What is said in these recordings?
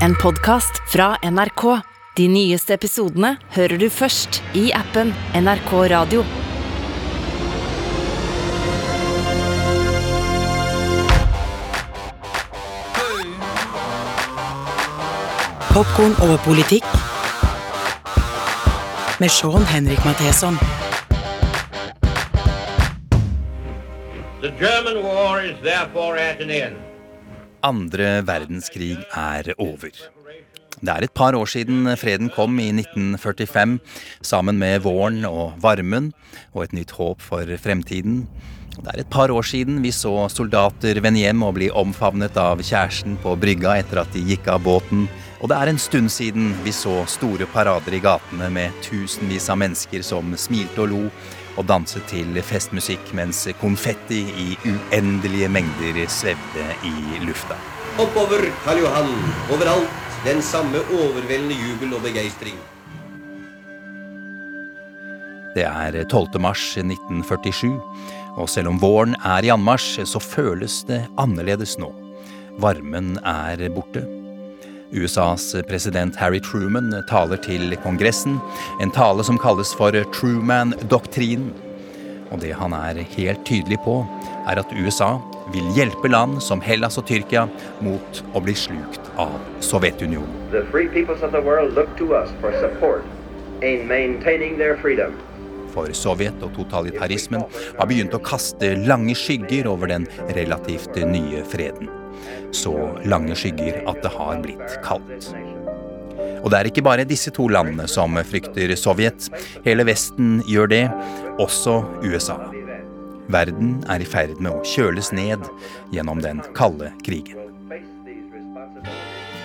En podkast fra NRK. De nyeste episodene hører du først i appen NRK Radio. Popkorn over politikk med Sean Henrik Matheson. The German war is therefore at an end. Andre verdenskrig er over. Det er et par år siden freden kom i 1945, sammen med våren og varmen og et nytt håp for fremtiden. Det er et par år siden vi så soldater vende hjem og bli omfavnet av kjæresten på brygga etter at de gikk av båten. Og det er en stund siden vi så store parader i gatene med tusenvis av mennesker som smilte og lo og danset til festmusikk mens konfetti i uendelige mengder svevde i lufta. Oppover Karl Johan, overalt den samme overveldende jubel og begeistring. Det er 12. mars 1947, og selv om våren er i anmarsj, så føles det annerledes nå. Varmen er borte. USAs president Harry Truman taler til Kongressen, en tale som kalles for Truman-doktrinen. Og det han er helt tydelig på, er at USA vil hjelpe land som Hellas og Tyrkia mot å bli slukt av Sovjetunionen. For Sovjet og totalitarismen har begynt å kaste lange skygger over den relativt nye freden. Så lange skygger at det har blitt kaldt. Og det er ikke bare disse to landene som frykter Sovjet. Hele Vesten gjør det, også USA. Verden er i ferd med å kjøles ned gjennom den kalde krigen.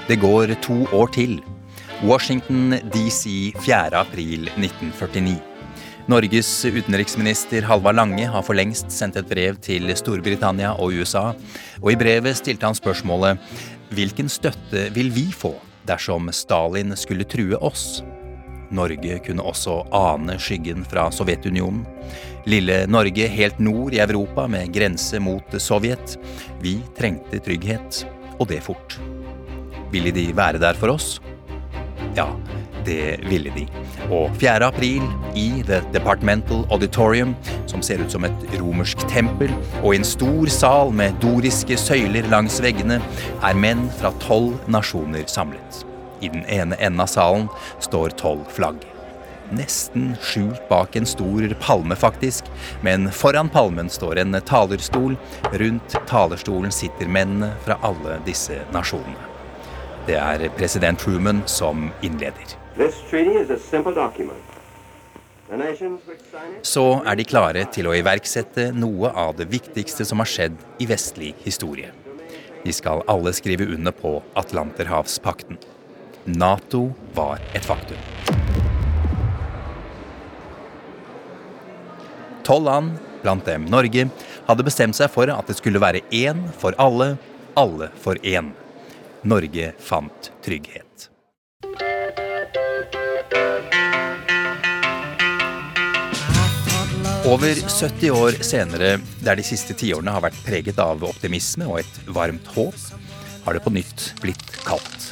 Det går to år til. Washington DC 4. april 1949. Norges utenriksminister Halvard Lange har for lengst sendt et brev til Storbritannia og USA, og i brevet stilte han spørsmålet hvilken støtte vil vi få dersom Stalin skulle true oss? Norge kunne også ane skyggen fra Sovjetunionen. Lille Norge helt nord i Europa med grense mot Sovjet. Vi trengte trygghet, og det fort. Ville de være der for oss? Ja, det ville de. Og 4. april, i The Departmental Auditorium, som ser ut som et romersk tempel, og i en stor sal med doriske søyler langs veggene, er menn fra tolv nasjoner samlet. I den ene enden av salen står tolv flagg. Nesten skjult bak en stor palme, faktisk, men foran palmen står en talerstol. Rundt talerstolen sitter mennene fra alle disse nasjonene. Det er president Truman som innleder. Så er de klare til å iverksette noe av det viktigste som har skjedd i vestlig historie. De skal alle skrive under på Atlanterhavspakten. Nato var et faktum. Tolv land, blant dem Norge, hadde bestemt seg for at det skulle være én for alle, alle for én. Norge fant trygghet. Over 70 år senere, der de siste tiårene har vært preget av optimisme og et varmt håp, har det på nytt blitt kaldt.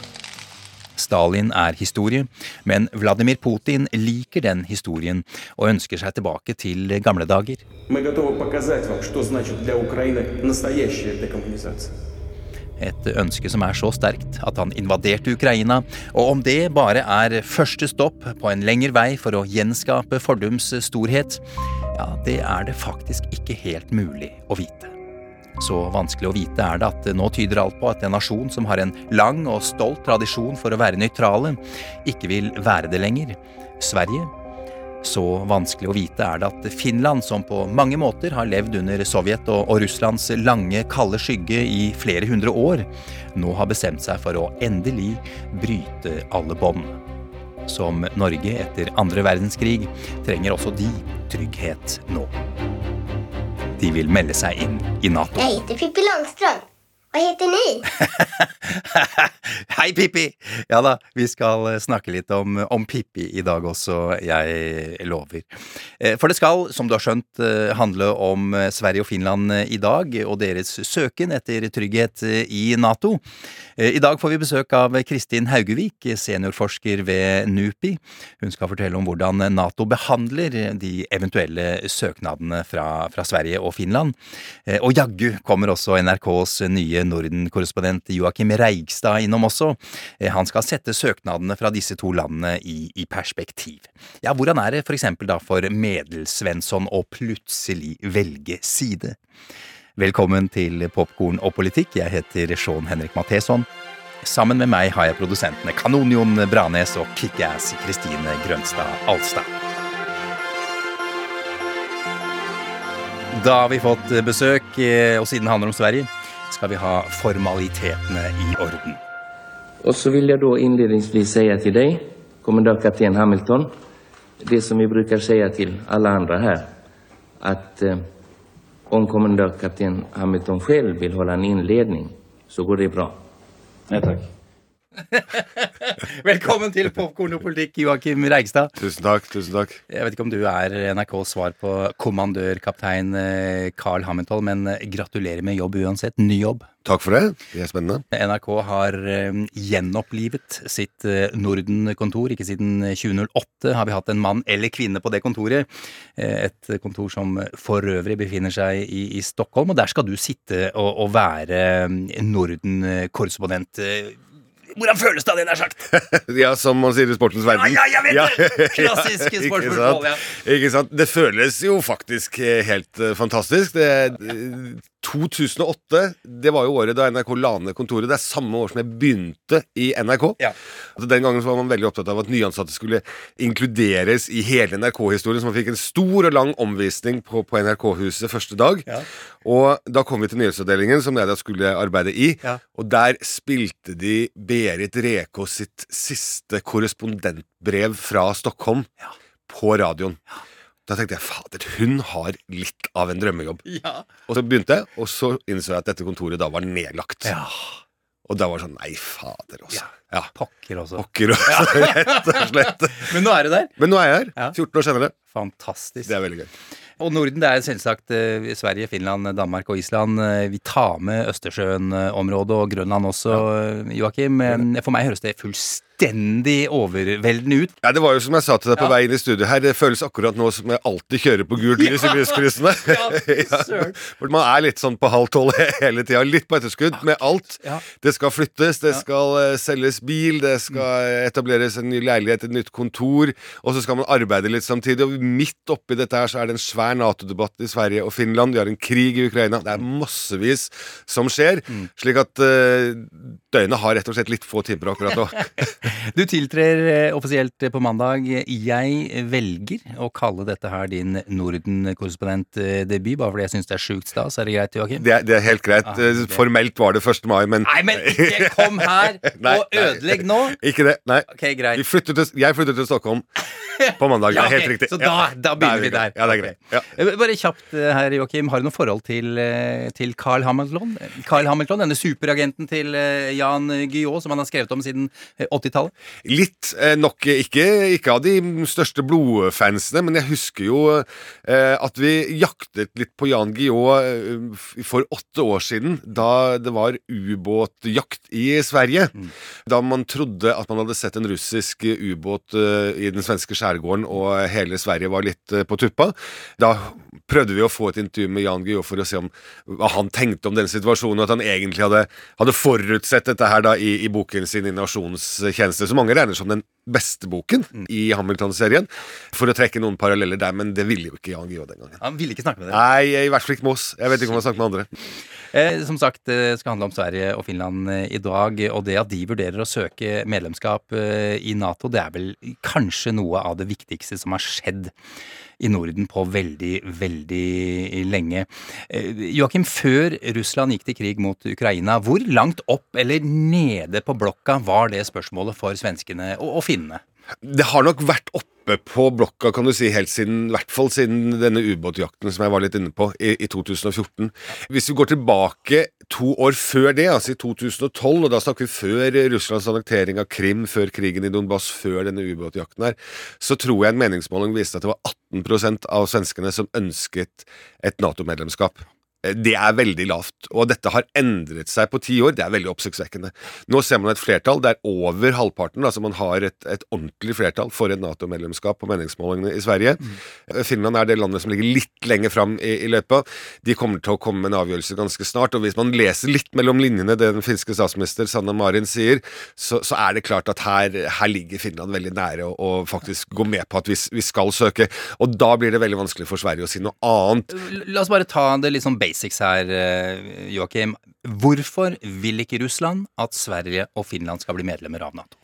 Stalin er historie, men Vladimir Putin liker den historien og ønsker seg tilbake til gamle dager. Et ønske som er så sterkt at han invaderte Ukraina, og om det bare er første stopp på en lengre vei for å gjenskape fordums storhet, ja, det er det faktisk ikke helt mulig å vite. Så vanskelig å vite er det at nå tyder alt på at en nasjon som har en lang og stolt tradisjon for å være nøytrale, ikke vil være det lenger. Sverige så vanskelig å vite er det at Finland, som på mange måter har levd under Sovjet og, og Russlands lange, kalde skygge i flere hundre år, nå har bestemt seg for å endelig bryte alle bånd. Som Norge etter andre verdenskrig trenger også de trygghet nå. De vil melde seg inn i Nato. Jeg heter Pippi Langstrøm. Vad heter ni? Hei, Pippi! Ja da, vi skal eh, snakke litt om, om Pippi i dag også, jeg lover. Eh, For det skal, som du har skjønt, eh, handle om Sverige og Finland i dag, og deres søken etter trygghet i Nato. I dag får vi besøk av Kristin Haugevik, seniorforsker ved NUPI. Hun skal fortelle om hvordan Nato behandler de eventuelle søknadene fra, fra Sverige og Finland. Og jaggu kommer også NRKs nye Norden-korrespondent Joakim Reigstad innom også. Eh, Han skal sette søknadene fra disse to landene i, i perspektiv. Ja, hvordan er det for eksempel da for Medelsvensson å plutselig velge side? Velkommen til Popkorn og politikk. Jeg heter Sean Henrik Matheson. Sammen med meg har jeg produsentene Kanonion Branes og Kickass Kristine Grønstad Alstad. Da har vi fått besøk, eh, og siden det handler om Sverige, skal vi ha formalitetene i orden. Og så vil jeg da innledningsvis inledningsvis til deg, dig, kommendörkapten Hamilton, det som vi bruker si til alle andre her, at eh, om kommendörkapten Hamilton selv vil holde en innledning, så går det bra. Ja, tack. Velkommen til Popkorn og politikk, Joakim Reigstad. Tusen takk. tusen takk. Jeg vet ikke om du er NRKs svar på kommandørkaptein eh, Carl Hamilton, men eh, gratulerer med jobb uansett. Ny jobb. Takk for det. Det er spennende. NRK har eh, gjenopplivet sitt Norden-kontor. Ikke siden 2008 har vi hatt en mann eller kvinne på det kontoret. Et kontor som for øvrig befinner seg i, i Stockholm, og der skal du sitte og, og være Norden-korrespondent. Hvordan føles det, hadde jeg nær sagt? Ja, som man sier i sportens verden. Ja, ja, jeg vet det! Ja. Klassisk sportsspørsmål, sant? Ikke sant? Det føles jo faktisk eh, helt eh, fantastisk. Det, eh, 2008 det var jo året da NRK la ned kontoret. Det er samme år som jeg begynte i NRK. Ja. Altså, den gangen så var man veldig opptatt av at nyansatte skulle inkluderes i hele NRK-historien. Så man fikk en stor og lang omvisning på, på NRK-huset første dag. Ja. Og da kom vi til nyhetsavdelingen, som jeg da skulle arbeide i. Ja. Og der spilte de Berit Rekås sitt siste korrespondentbrev fra Stockholm på radioen. Da tenkte jeg fader, hun har litt av en drømmejobb. Ja. Og så begynte jeg, og så innså jeg at dette kontoret da var nedlagt. ja. Og da var det sånn Nei, fader også. Ja. Pokker også. Pokker også, rett og slett. Men nå er du der. Men nå er jeg her. Ja. 14 år senere. Fantastisk. Det er veldig gøy. Og Norden det er selvsagt eh, Sverige, Finland, Danmark og Island. Eh, Vi tar med Østersjøen-området og Grønland også, ja. Joakim. Eh, For meg høres det fullstendig overveldende ut. Ja, Det var jo som jeg sa til deg på Ja. vei inn i studio her, det føles akkurat nå som jeg alltid kjører på gult lys i lyskryssene. Ja. For man er litt sånn på halv tolv hele tida, litt på etterskudd med alt. Ja. Det skal flyttes, det skal eh, selges bil, det skal etableres en ny leilighet, et nytt kontor, og så skal man arbeide litt samtidig. Og midt oppi dette her så er det en svær Nato-debatt i Sverige og Finland. Vi har en krig i Ukraina. Det er massevis som skjer. Mm. Slik at eh, døgnet har rett og slett litt få timer akkurat nå. Du tiltrer eh, offisielt på mandag. Jeg velger å kalle dette her din Norden-korrespondentdebut, bare fordi jeg syns det er sjukt stas. Er det greit, Joakim? Det det er helt greit. Ah, Eh. Formelt var det 1. mai, men Nei, men ikke kom her Nei, og ødelegg nå! Ikke det. Nei. Okay, greit. Vi flyttet til, jeg flyttet til Stockholm på mandag. Ja, er helt riktig. Så da, da begynner vi der. Ja, det er greit. Ja. Eh, Bare kjapt eh, her, Joakim. Har du noe forhold til, eh, til Carl Hamilton? Carl Hamilton, Denne superagenten til eh, Jan Guillaud, som han har skrevet om siden eh, 80-tallet? Litt. Eh, nok ikke, ikke av de største blodfansene, men jeg husker jo eh, at vi jaktet litt på Jan Guillaud eh, for åtte år siden, da det var ubåtjakt i Sverige. Da man trodde at man hadde sett en russisk ubåt i den svenske skjærgården, og hele Sverige var litt på tuppa. Da prøvde vi å få et intervju med Jan Guillaud for å se om hva han tenkte om denne situasjonen, og at han egentlig hadde, hadde forutsett dette her da i, i boken sin i Nasjonens tjeneste, som mange regner som den beste boken i Hamilton-serien, for å trekke noen paralleller der, men det ville jo ikke Jan Guillaud den gangen. Han ville ikke snakke med dere. Nei, i hvert fall ikke med oss. Jeg vet ikke om han snakket med andre. Eh, som sagt, det skal handle om Sverige og Finland eh, i dag. Og det at de vurderer å søke medlemskap eh, i Nato, det er vel kanskje noe av det viktigste som har skjedd i Norden på veldig, veldig lenge. Joakim, før Russland gikk til krig mot Ukraina, hvor langt opp eller nede på blokka var det spørsmålet for svenskene og, og finnene? Det har nok vært oppe på blokka, kan du si, helt siden, i hvert fall siden denne ubåtjakten som jeg var litt inne på, i, i 2014. Hvis vi går tilbake to år før det, altså i 2012, og da snakker vi før Russlands annektering av Krim, før krigen i Donbass, før denne ubåtjakten her, så tror jeg en meningsmåling viste at det var 18% av svenskene som ønsket et Nato-medlemskap. Det er veldig lavt, og dette har endret seg på ti år. Det er veldig oppsiktsvekkende. Nå ser man et flertall det er over halvparten, altså man har et, et ordentlig flertall for et Nato-medlemskap på meningsmålingene i Sverige. Mm. Finland er det landet som ligger litt lenger fram i, i, løypa. De kommer til å komme med en avgjørelse ganske snart, og hvis man leser litt mellom linjene det den finske statsminister Sanna Marin sier, så, så er det klart at her, her ligger Finland veldig nære å faktisk gå med på at vi, vi skal søke. Og da blir det veldig vanskelig for Sverige å si noe annet. La oss bare ta det litt sånn basics her, eh, Joakim. Hvorfor vil ikke Russland at Sverige og Finland skal bli medlemmer av Nato?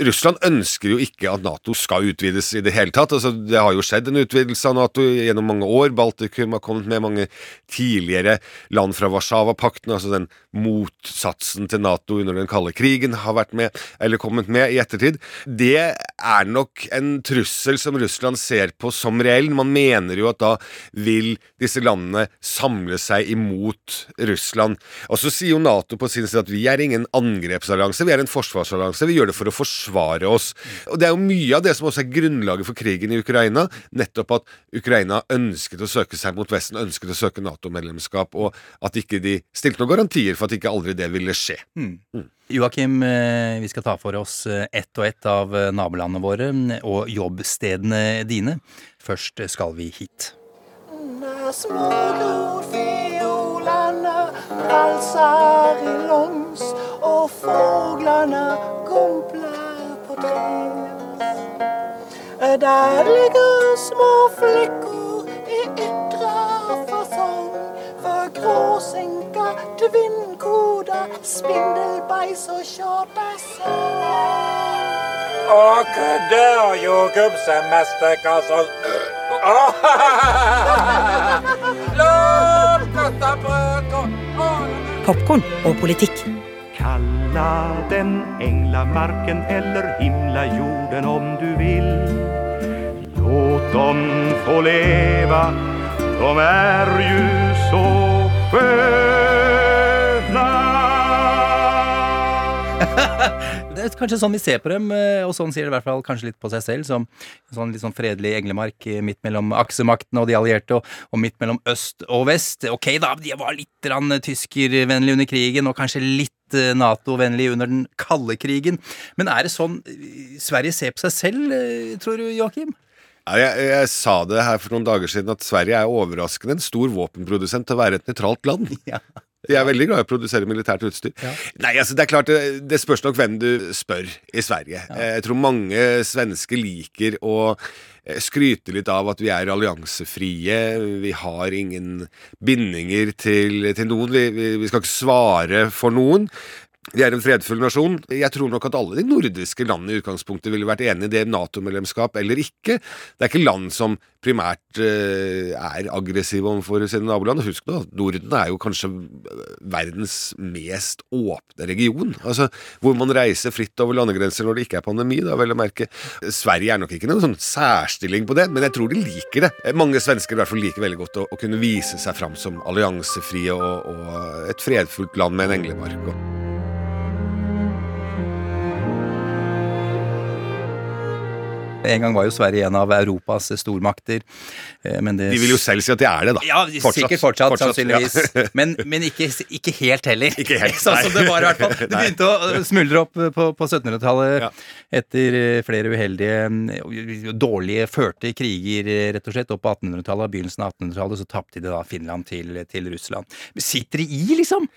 Russland ønsker jo ikke at Nato skal utvides i det hele tatt. Altså, det har jo skjedd en utvidelse av Nato gjennom mange år. Baltikum har kommet med mange tidligere land fra Warszawapakten, altså den motsatsen til Nato under den kalde krigen, har vært med, eller kommet med i ettertid. Det er nok en trussel som Russland ser på som reell. Man mener jo at da vil disse landene samle seg imot Russland. Og så sier jo Nato på sin side at vi er ingen angrepsallianse, vi er en forsvarsallianse. Vi gjør det for å forsvare oss. Og Det er jo mye av det som også er grunnlaget for krigen i Ukraina. Nettopp at Ukraina ønsket å søke seg mot Vesten, ønsket å søke Nato-medlemskap, og at ikke de stilte noen garantier for at ikke aldri det ville skje. Mm. Mm. Joakim, eh, vi skal ta for oss eh, ett og ett av eh, nabolandene våre og jobbstedene dine. Først skal vi hit. Små valser i langs, og fuglene gumpler på treet. Der ligger små flikker i fasong, gråsenka, tvinnkoda, spindelbeis og kjøpeseng. Og kødder jo gubsemester, Popkorn og politikk. Kalla den englamarken eller himla jorden om du vil. Låt dem få leva, de er ju så. det er kanskje sånn vi ser på dem, eh, og sånn sier det i hvert fall kanskje litt på seg selv, som sånn litt sånn fredelig englemark eh, midt mellom aksemaktene og de allierte, og, og, midt mellom øst og vest. Ok, da, de var litt tyskervennlige under krigen, og kanskje litt eh, Nato-vennlig under den kalde krigen. Men er det sånn Sverige ser på seg selv, tror du, Joakim? Jeg, jeg, sa det her for noen dager siden at Sverige er overraskende en stor våpenprodusent til å være et nøytralt land. Ja. De er veldig glad i å produsere militært utstyr. Ja. Nei, altså det er klart, det, det, spørs nok hvem du spør i Sverige. Ja. Jeg tror mange svensker liker å eh, skryte litt av at vi er alliansefrie. Vi har ingen bindinger til, til noen. Vi, vi, vi, skal ikke svare for noen. Vi er en fredfull nasjon. Jeg tror nok at alle de nordiske landene i utgangspunktet ville vært enig i det, Nato-medlemskap eller ikke. Det er ikke land som primært uh, er aggressive overfor sine naboland. Husk nå, Norden er jo kanskje verdens mest åpne region. Altså, Hvor man reiser fritt over landegrenser når det ikke er pandemi, da vel å merke. Sverige er nok ikke noen sånn særstilling på det, men jeg tror de liker det. Mange svensker i hvert fall liker veldig godt å, å kunne vise seg fram som alliansefrie og, og et fredfullt land med en englemark. Og En gang var jo Sverige en av Europas stormakter. Eh, men det... De vil jo selv si at de er det, da. Ja, fortsatt. sikkert fortsatt, fortsatt sannsynligvis. Ja. men, men ikke, ikke, helt heller. Ikke helt, sånn som det var, i hvert fall. Det begynte å smuldre opp på, på 1700-tallet ja. etter eh, flere uheldige, dårlige, førte kriger, eh, rett og slett. Opp på 1800-tallet og begynnelsen av 1800-tallet så tapte de da Finland til, til Russland. Sitter de i, liksom?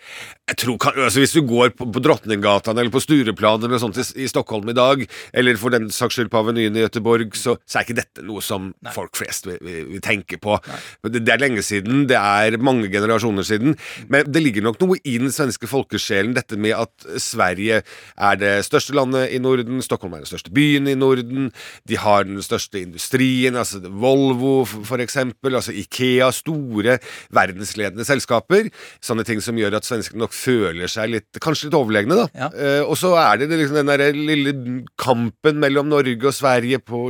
Jeg tror, altså Hvis du går på, på Drottninggatan eller på Stureplan eller sånt i, i Stockholm i dag, eller for den saks skyld på Avenyen i Göteborg, så, så, er ikke dette noe som Nei. folk flest vil, vil, vil tenke på. Det, det, er lenge siden, det er mange generasjoner siden, men det ligger nok noe i den svenske folkesjelen, dette med at Sverige er det største landet i Norden, Stockholm er den største byen i Norden, de har den største industrien, altså Volvo for eksempel, altså Ikea, store verdensledende selskaper. Sånne ting som gjør at svenskene nok føler seg litt, kanskje litt overlegne, da. Ja. Uh, og så er det liksom den der lille kampen mellom Norge og Sverige på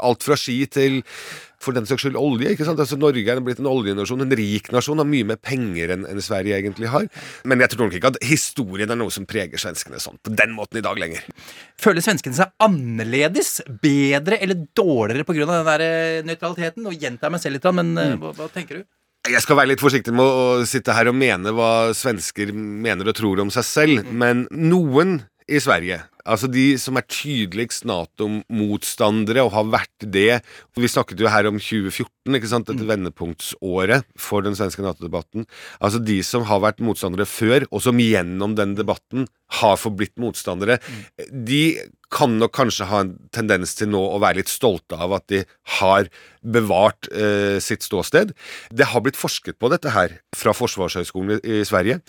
alt fra ski til for den saks skyld olje. ikke sant? Altså Norge er blitt en oljenasjon, en rik nasjon, har mye mer penger enn enn Sverige egentlig har. Men jeg tror nok ikke at historien er noe som preger svenskene sånn på den måten i dag lenger. Føler svenskene seg annerledes, bedre eller dårligere pga. den der eh, nøytraliteten? Nå gjentar meg selv litt, men mm. hva, hva tenker du? Jeg skal være litt forsiktig med å sitte her og mene hva svensker mener og tror om seg selv, men noen i Sverige, altså de som er tydeligst Nato-motstandere og har vært det Vi snakket jo her om 2014, ikke sant, dette vendepunktsåret for den svenske Nato-debatten. Altså de som har vært motstandere før, og som gjennom den debatten har forblitt motstandere, de kan nok kanskje ha en tendens til nå å være litt stolte av at de har bevart eh, sitt ståsted. Det har blitt forsket på dette her fra Forsvarshøgskolen i, i Sverige,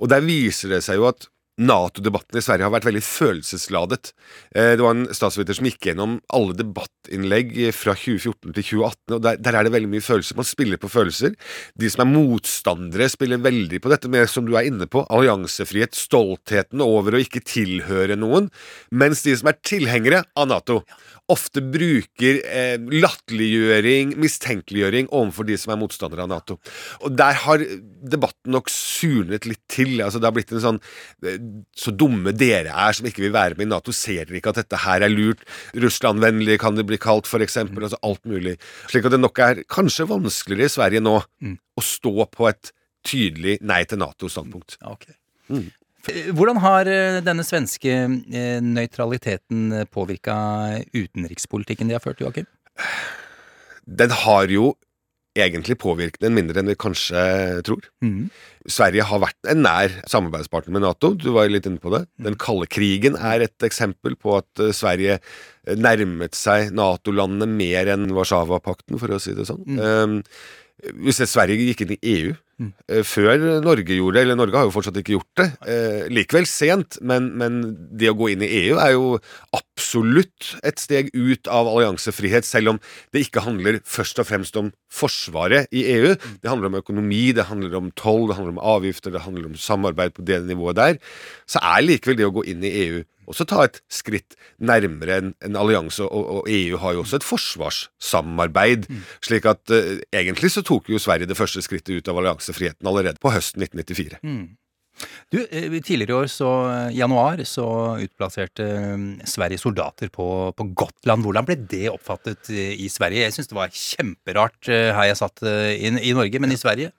og der viser det seg jo at Nato-debatten i Sverige har vært veldig følelsesladet. Eh, Det var en statsminister som gikk gjennom alle debattinnlegg fra 2014 til 2018, og der, der er det veldig mye følelser. Man spiller på følelser. De som er motstandere, spiller veldig på dette med, som du er inne på, alliansefrihet, stoltheten over å ikke tilhøre noen, mens de som er tilhengere av Nato, ofte bruker eh, latterliggjøring, mistenkeliggjøring overfor de som er motstandere av Nato. Og der har debatten nok surnet litt til. altså Det har blitt en sånn eh, Så dumme dere er som ikke vil være med i Nato, ser dere ikke at dette her er lurt? Russlandvennlig kan det bli kalt, for eksempel. Altså alt mulig. Slik at det nok er kanskje vanskeligere i Sverige nå å stå på et tydelig nei til Nato-standpunkt. Okay. Mm. Hvordan har eh, denne svenske eh, nøytraliteten påvirka utenrikspolitikken de har ført, Joakim? Den har jo egentlig påvirket den mindre enn vi kanskje tror. Mm. Sverige har vært en nær samarbeidspartner med Nato. Du var litt inne på det. Den kalde krigen er et eksempel på at eh, Sverige eh, nærmet seg Nato-landene mer enn Warszawapakten, for å si det sånn. Um, hvis Sverige gikk inn i EU eh, før Norge gjorde det, eller Norge har jo fortsatt ikke gjort det, eh, likevel sent, men, men det å gå inn i EU er jo absolutt et steg ut av alliansefrihet, selv om det ikke handler først og fremst om forsvaret i EU. Det handler om økonomi, det handler om toll, det handler om avgifter, det handler om samarbeid på det nivået der. Så er likevel det å gå inn i EU også ta et skritt nærmere en, en allianse, og, og EU har jo også et forsvarssamarbeid. slik at eh, egentlig så tok jo Sverige det første skrittet ut av alliansefriheten allerede på høsten 1994. Du, eh, Tidligere i år, så januar, så utplasserte eh, Sverige soldater på, på Gotland. Hvordan ble det oppfattet eh, i Sverige? Jeg syns det var kjemperart eh, her jeg satt eh, i, i Norge, men i Sverige?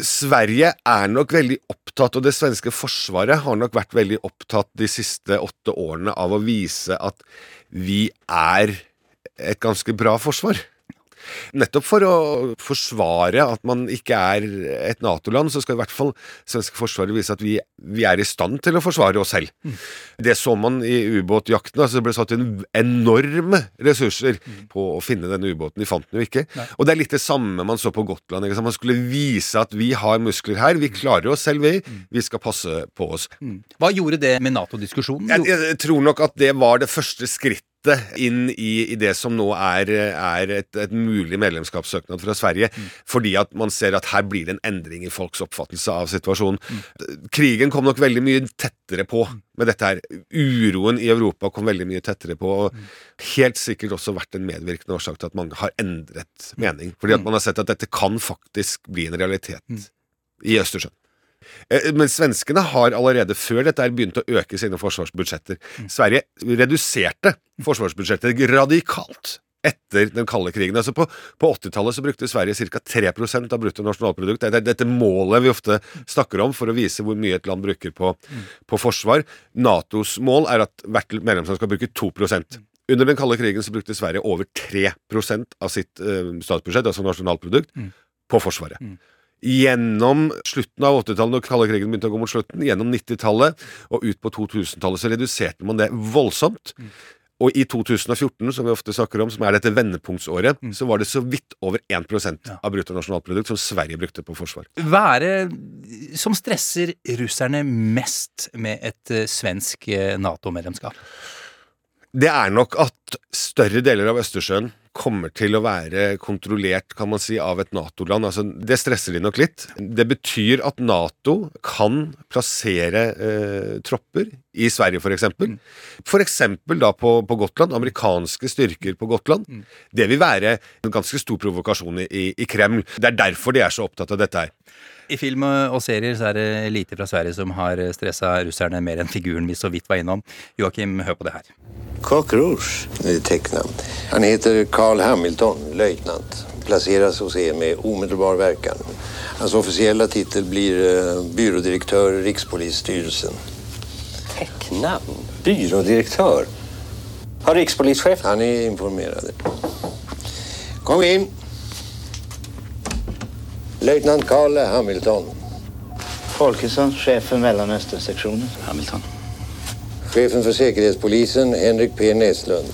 Sverige er nok veldig opptatt, og det svenske forsvaret har nok vært veldig opptatt de siste åtte årene av å vise at vi er et ganske bra forsvar. Nettopp for å forsvare at man ikke er et Nato-land, så skal i hvert fall svenske forsvaret vise at vi, vi er i stand til å forsvare oss selv. Det så man i ubåtjakten. altså Det ble satt inn enorme ressurser på å finne denne ubåten. De fant den jo ikke. Og det er litt det samme man så på Gotland. Ikke? Man skulle vise at vi har muskler her. Vi klarer oss selv, vi. Vi skal passe på oss. Hva gjorde det med Nato-diskusjonen? Jeg, jeg tror nok at det var det første skrittet inn i, i det som nå er, er et, et mulig medlemskapssøknad fra Sverige, fordi at man ser at her blir det en endring i folks oppfattelse av situasjonen. Krigen kom nok veldig mye tettere på med dette her. Uroen i Europa kom veldig mye tettere på, og helt sikkert også vært en medvirkende årsak til at mange har endret mening. Fordi at man har sett at dette kan faktisk bli en realitet i Østersjøen. Eh, Men svenskene har allerede før dette begynt å øke sine forsvarsbudsjetter. Sverige reduserte forsvarsbudsjettet radikalt etter den kalde krigen. Altså På, på 80-tallet så brukte Sverige ca. 3% av bruttonasjonalprodukt. Er dette målet vi ofte snakker om for å vise hvor mye et land bruker på, på forsvar. Natos mål er at hvert medlemsland skal bruke 2% Under den kalde krigen så brukte Sverige over 3% av sitt eh, statsbudsjett, altså nasjonalprodukt, på Forsvaret. Gjennom slutten av 80-tallet, når kalde krigen begynte å gå mot slutten, gjennom 90-tallet og ut på 2000-tallet, så reduserte man det voldsomt. Og i 2014, som vi ofte snakker om, som er dette vendepunktsåret, så var det så vidt over 1% av bruttonasjonalprodukt som Sverige brukte på forsvar. Hva er det som stresser russerne mest med et uh, svensk uh, Nato-medlemskap? Det er nok at større deler av Østersjøen kommer til å være kontrollert kan man si, av et Nato-land. Altså, det stresser de nok litt. Det betyr at Nato kan plassere eh, tropper i Sverige, f.eks. Mm. F.eks. da på, på Gotland. Amerikanske styrker på Gotland. Mm. Det vil være en ganske stor provokasjon i, i Kreml. Det er derfor de er så opptatt av dette her. I film og serier så er det lite fra Sverige som har stressa russerne mer enn figuren vi så vidt var innom. Joakim, hør på det her. Coq Rouge er tecknamn. Han heter Carl Hamilton, løytnant. Plasseres hos er med omedelbar verkan. Hans offisielle titel blir byrådirektør i Rikspolisstyrelsen. Tecknamn? Byrådirektør? Har rikspolischef? Han er informert. Kom in. Löjtnant Carl Hamilton. Folkesson, sjefen för Mellanösternsektionen. Hamilton. Sjefen for sikkerhetspolisen, Henrik P Neslund.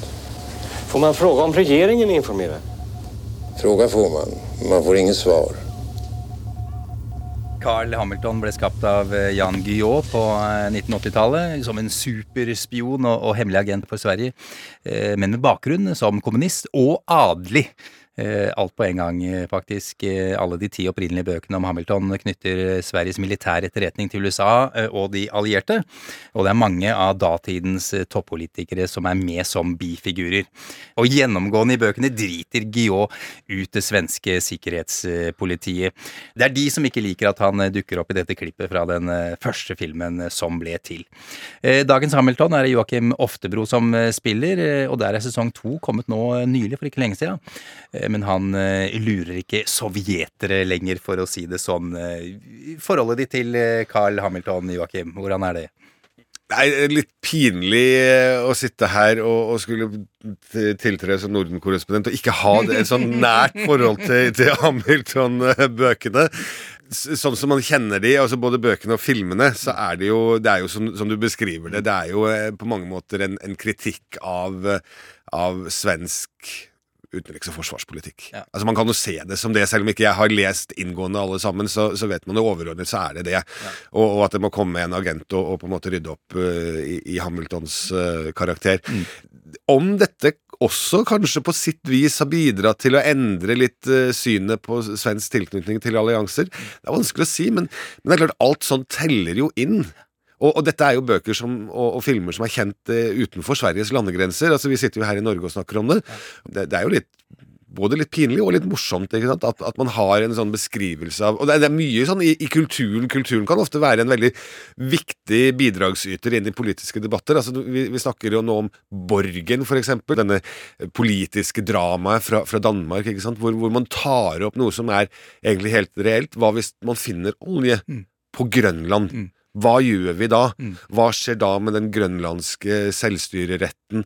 Får man fråga om regjeringen informerer? Fråga får man, man får ingen svar. Carl Hamilton ble skapt av eh, Jan Guillaud på eh, 1980-tallet som en superspion og, og hemmelig agent for Sverige, eh, men med bakgrunn som kommunist og adelig. Eh, Alt på en gang, eh, faktisk. Eh, Alle de ti opprinnelige bøkene om Hamilton knytter Sveriges militære etterretning til USA og de allierte. Og det er mange av datidens toppolitikere som er med som bifigurer. Og gjennomgående i bøkene driter Guillaud ut det svenske sikkerhetspolitiet. Det er de som ikke liker at han dukker opp i dette klippet fra den første filmen som ble til. Dagens Hamilton er det Joakim Oftebro som spiller, og der er sesong to kommet nå nylig, for ikke lenge siden. Men han eh, lurer ikke sovjetere lenger, for å si det sånn. Eh, Forholdet ditt til eh, Carl Hamilton, Joakim, hvordan er det? Det er litt pinlig å sitte her og, og skulle tiltre som Norden-korrespondent og ikke ha et sånn nært forhold til, til Hamilton-bøkene. Sånn som man kjenner de, altså både bøkene og filmene, så er det jo, det er jo som, som du beskriver det, det er jo på mange måter en, en kritikk av, av svensk utenriks- og forsvarspolitikk. Altså Man kan jo se det som det, selv om ikke jeg har lest inngående alle sammen, så, så vet man jo overordnet så er det det. Og, og at det må komme en agent og, og på en måte rydde opp uh, i, i Hamiltons uh, karakter. Om dette også kanskje på sitt vis har bidratt til å endre litt uh, synet på svensk tilknytning til allianser, det er vanskelig å si, men, men det er klart alt sånt teller jo inn. Og, og dette er jo bøker som, og, og filmer som er kjent eh, utenfor Sveriges landegrenser. Altså Vi sitter jo her i Norge og snakker om det. Det, det er jo litt både litt pinlig og litt morsomt ikke sant? At, at man har en sånn beskrivelse av Og det er, det er mye sånn i, i kulturen. Kulturen kan ofte være en veldig viktig bidragsyter inn i politiske debatter. Altså, vi, vi snakker jo nå om Borgen, for eksempel. Denne politiske dramaet fra, fra Danmark, ikke sant? Hvor, hvor man tar opp noe som er egentlig helt reelt. Hva hvis man finner olje på Grønland? Hva gjør vi da? Hva skjer da med den grønlandske selvstyreretten?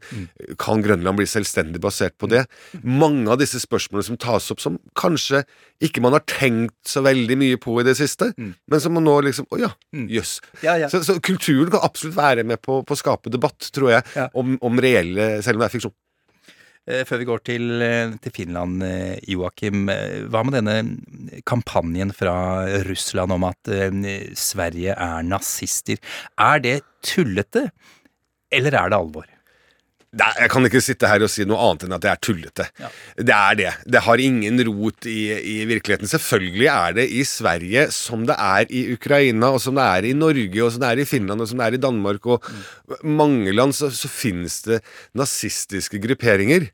Kan Grønland bli selvstendig basert på det? Mange av disse spørsmålene som tas opp, som kanskje ikke man har tenkt så veldig mye på i det siste, men som man nå liksom Å ja, jøss. Ja, ja. Så, så kulturen kan absolutt være med på, på å skape debatt, tror jeg, om, om reelle Selv om det er fiksjon. Eh, Før vi går til, eh, til Finland, eh, Joakim. Hva med denne kampanjen fra Russland om at Sverige er nazister? Er det tullete, eller er det alvor? Nei, jeg kan ikke sitte her og si noe annet enn at det er tullete. Det er det. Det har ingen rot i, i virkeligheten. Selvfølgelig er det i Sverige som det er i Ukraina, og som det er i Norge, og som det er i Finland, og som det er i Danmark, og mange land så, så finnes det nazistiske grupperinger.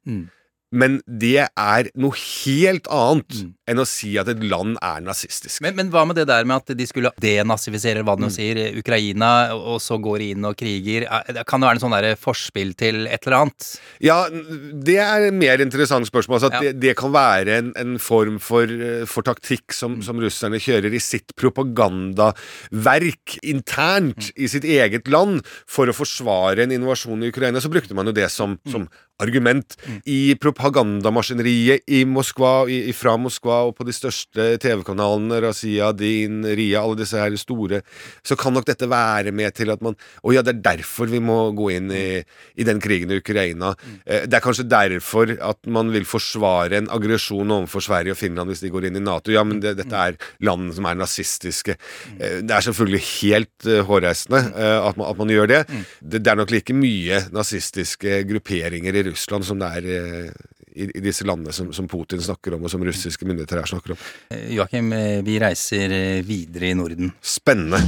Men det er noe helt annet enn å si at et land er nazistisk. Men, men hva med det der med at de skulle denazifisere, hva det nå sier, Ukraina, og så går de inn og kriger? Kan det være en sånn der forspill til et eller annet? Ja, det er et mer interessant spørsmål. Altså at det, det kan være en, en form for, eh, for taktikk som, som russerne kjører i sitt propagandaverk internt i sitt eget land for å forsvare en invasjon i Ukraina. Så brukte man jo det som, som argument i propagandamaskineriet i Moskva, i, fra Moskva og på de største TV-kanalene, Razia, Din, Ria, alle disse her store, så kan nok dette være med til at man Å ja, det er derfor vi må gå inn i, i den krigen i Ukraina. Eh, Det er kanskje derfor at man vil forsvare en aggresjon overfor Sverige og Finland hvis de går inn i Nato. Ja, men det, dette er land som er nazistiske. Eh, Det er selvfølgelig helt eh, hårreisende eh, at, man, at man gjør det. det. Det er nok like mye nazistiske grupperinger i Russland som det er eh, i, i disse landene som, som Putin snakker om, og som russiske myndigheter her snakker om. Eh, Joakim, eh, vi reiser videre i Norden. Spennende.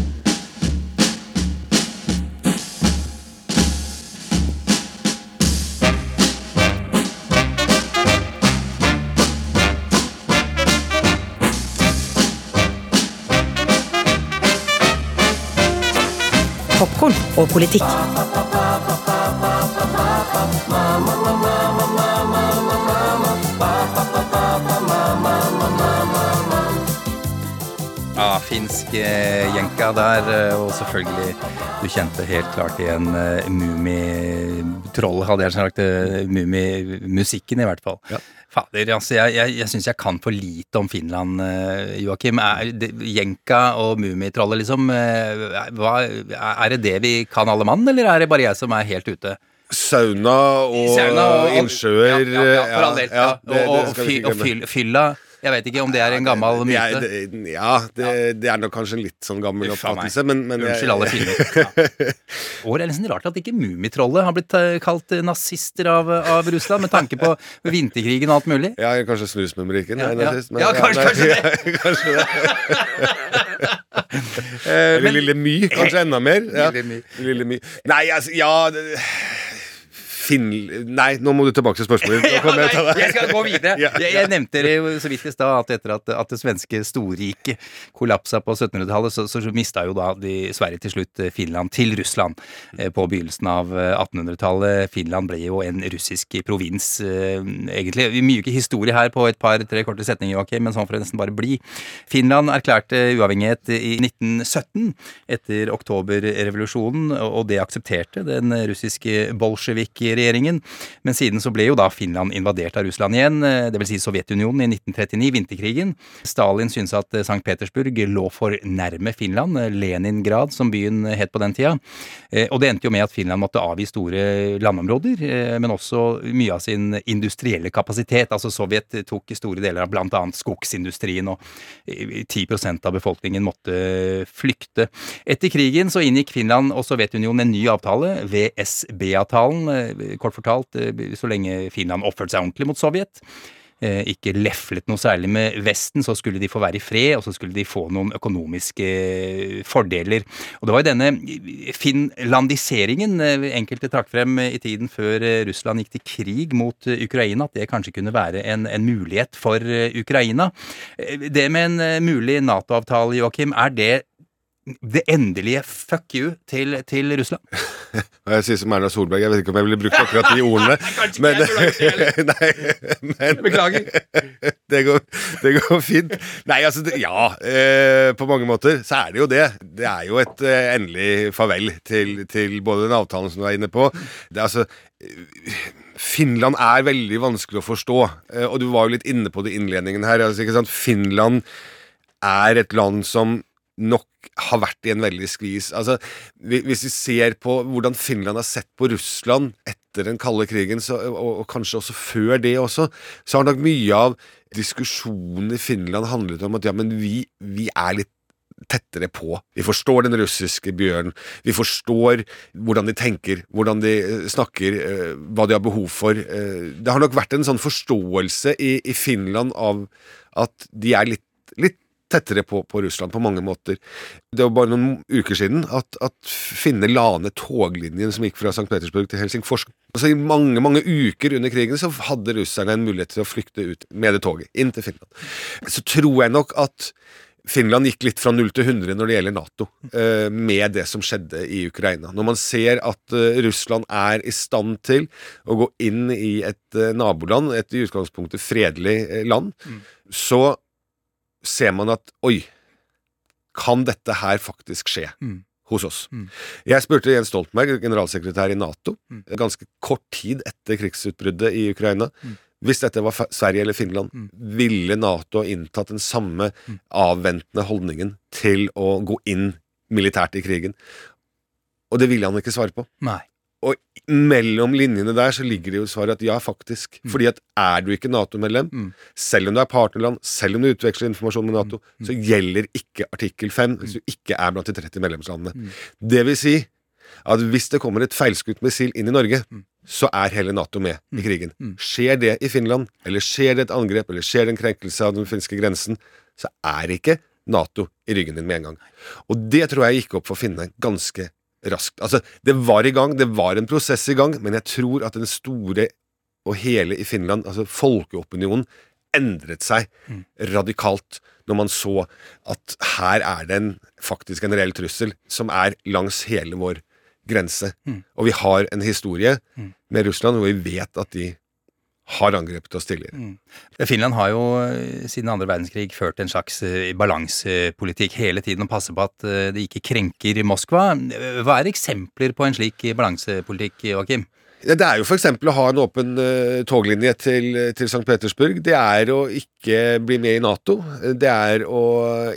Popkorn og politikk. Finsk eh, jenka der, eh, og selvfølgelig Du kjente helt klart igjen eh, Mummitrollet, hadde jeg sagt. Mummimusikken, i hvert fall. Fader, altså, jeg, jeg, jeg syns jeg kan for lite om Finland, Joakim. Er jenka og Mummitrollet, liksom hva, Er det det vi kan alle mann, eller er det bare jeg som er helt ute? Sauna og, Sauna og- innsjøer. Ja, ja, ja, for all del. ja, Ja, det- og, det og, og fylla Jeg vet ikke om det er en gammel myte. ja, det- Ja, det, det er nok kanskje en litt sånn gammel oppfattelse, men, men Unnskyld alle finner. Og det er nesten rart at ikke Mummitrollet har blitt eh, kalt eh, nazister av, av Russland, med tanke på vinterkrigen og alt mulig. Ja, kanskje snusmumrikken er nazist, men- Ja, kanskje- kanskje kanskje det. Eller Lille My, kanskje enda mer. Lille My. Nei, altså, ja Finn... Nei, nå må du tilbake til spørsmålet. Jeg Nei, jeg skal gå videre. Ja, Jeg, jeg nevnte det jo så vidt i stad at etter at, at det svenske storriket kollapsa på 1700-tallet, så, så mista jo da de Sverige til slutt eh, Finland til Russland eh, på begynnelsen av eh, 1800-tallet. Finland ble jo en russisk provins, eh, egentlig. Mye ikke historie her på et par-tre korte setninger, Joakim, men sånn får det nesten bare bli. Finland erklærte uavhengighet i 1917 etter oktoberrevolusjonen, og det aksepterte den russiske bolsjevik-regjeringen. Men siden så ble jo da Finland invadert av Russland igjen, dvs. Si Sovjetunionen i 1939, vinterkrigen. Stalin syntes at St. Petersburg lå for nærme Finland, Leningrad som byen het på den tida. Eh, Og det endte jo med at Finland måtte avgi store landområder, eh, men også mye av sin industrielle kapasitet. Altså Sovjet tok store deler av annet skogsindustrien, og eh, 10 av befolkningen måtte flykte. Etter krigen så inngikk Finland og Sovjetunionen en ny avtale, VSB-avtalen, eh, kort fortalt, eh, så lenge Finland oppførte seg ordentlig mot Sovjet. eh, Ikke leflet noe særlig med Vesten, så skulle de få være i fred, og så skulle de få noen økonomiske eh, fordeler. Og det var jo denne finlandiseringen enkelte trakk frem i tiden før Russland gikk til krig mot Ukraina, at det kanskje kunne være en, en mulighet for Ukraina. Det med en mulig Nato-avtale, Joakim, er det det endelige fuck you til, til Russland? Jeg sier som Erna Solberg, jeg vet ikke om jeg ville brukt akkurat de ordene. men, nei, men Beklager. Det går, det går fint. Nei, altså, det, ja. Eh, på mange måter så er det jo det. Det er jo et eh, endelig farvel til, til både den avtalen som du er inne på. Det er altså Finland er veldig vanskelig å forstå, eh, og du var jo litt inne på det i innledningen her. Altså, ikke sant? Finland er et land som nok har vært i en veldig skvis. Altså, hvis vi ser på hvordan Finland har sett på Russland etter den kalde krigen, så, og, og kanskje også før det også, så har nok mye av diskusjonen i Finland handlet om at ja, men vi, vi er litt tettere på. Vi forstår den russiske bjørnen. Vi forstår hvordan de tenker, hvordan de eh, snakker, eh, hva de har behov for. Eh, Det har nok vært en sånn forståelse i, i Finland av at de er litt, litt tettere på, på Russland på mange måter. Det var bare noen uker siden at, at finner la ned toglinjen som gikk fra St. Petersburg til Helsingfors. Altså I mange mange uker under krigen så hadde russerne en mulighet til å flykte ut med det toget, inn til Finland. Så tror jeg nok at Finland gikk litt fra 0 til 100 når det gjelder Nato, eh, med det som skjedde i Ukraina. Når man ser at eh, Russland er i stand til å gå inn i et eh, naboland, et i utgangspunktet fredelig land, så ser man at oi, kan dette her faktisk skje Mm. hos oss? Mm. Jeg spurte Jens Stoltenberg, generalsekretær i Nato, ganske kort tid etter krigsutbruddet i Ukraina. Hvis dette var Sverige eller Finland, ville Nato inntatt den samme avventende holdningen til å gå inn militært i krigen? Og det ville han ikke svare på. Nei. Og mellom linjene der så ligger det jo svaret at ja, faktisk. Fordi at er du ikke Nato-medlem, selv om du er partnerland, selv om du utveksler informasjon med Nato, så gjelder ikke artikkel 5 hvis du ikke er blant de 30 medlemslandene. Det vil si at hvis det kommer et feilskutt missil inn i Norge, så er hele Nato med i krigen. Skjer det i Finland, eller skjer det et angrep, eller skjer det en krenkelse av den finske grensen, så er ikke Nato i ryggen din med en gang. Og det tror jeg gikk opp for finnene ganske raskt. Altså, det var i gang, det var en prosess i gang, men jeg tror at den store og hele i Finland, altså folkeopinionen, endret seg radikalt når man så at her er det en, faktisk en reell trussel som er langs hele vår grense. Og vi har en historie med Russland hvor vi vet at de har angrepet oss tidligere. Finland har jo eh, siden andre verdenskrig ført en slags eh, balansepolitikk hele tiden og passer på at eh, det ikke krenker Moskva. Hva er eksempler på en slik balansepolitikk, Joakim? Ja, det er jo f.eks. å ha en åpen uh, toglinje til, til St. Petersburg. Det er å ikke bli med i Nato. Det er å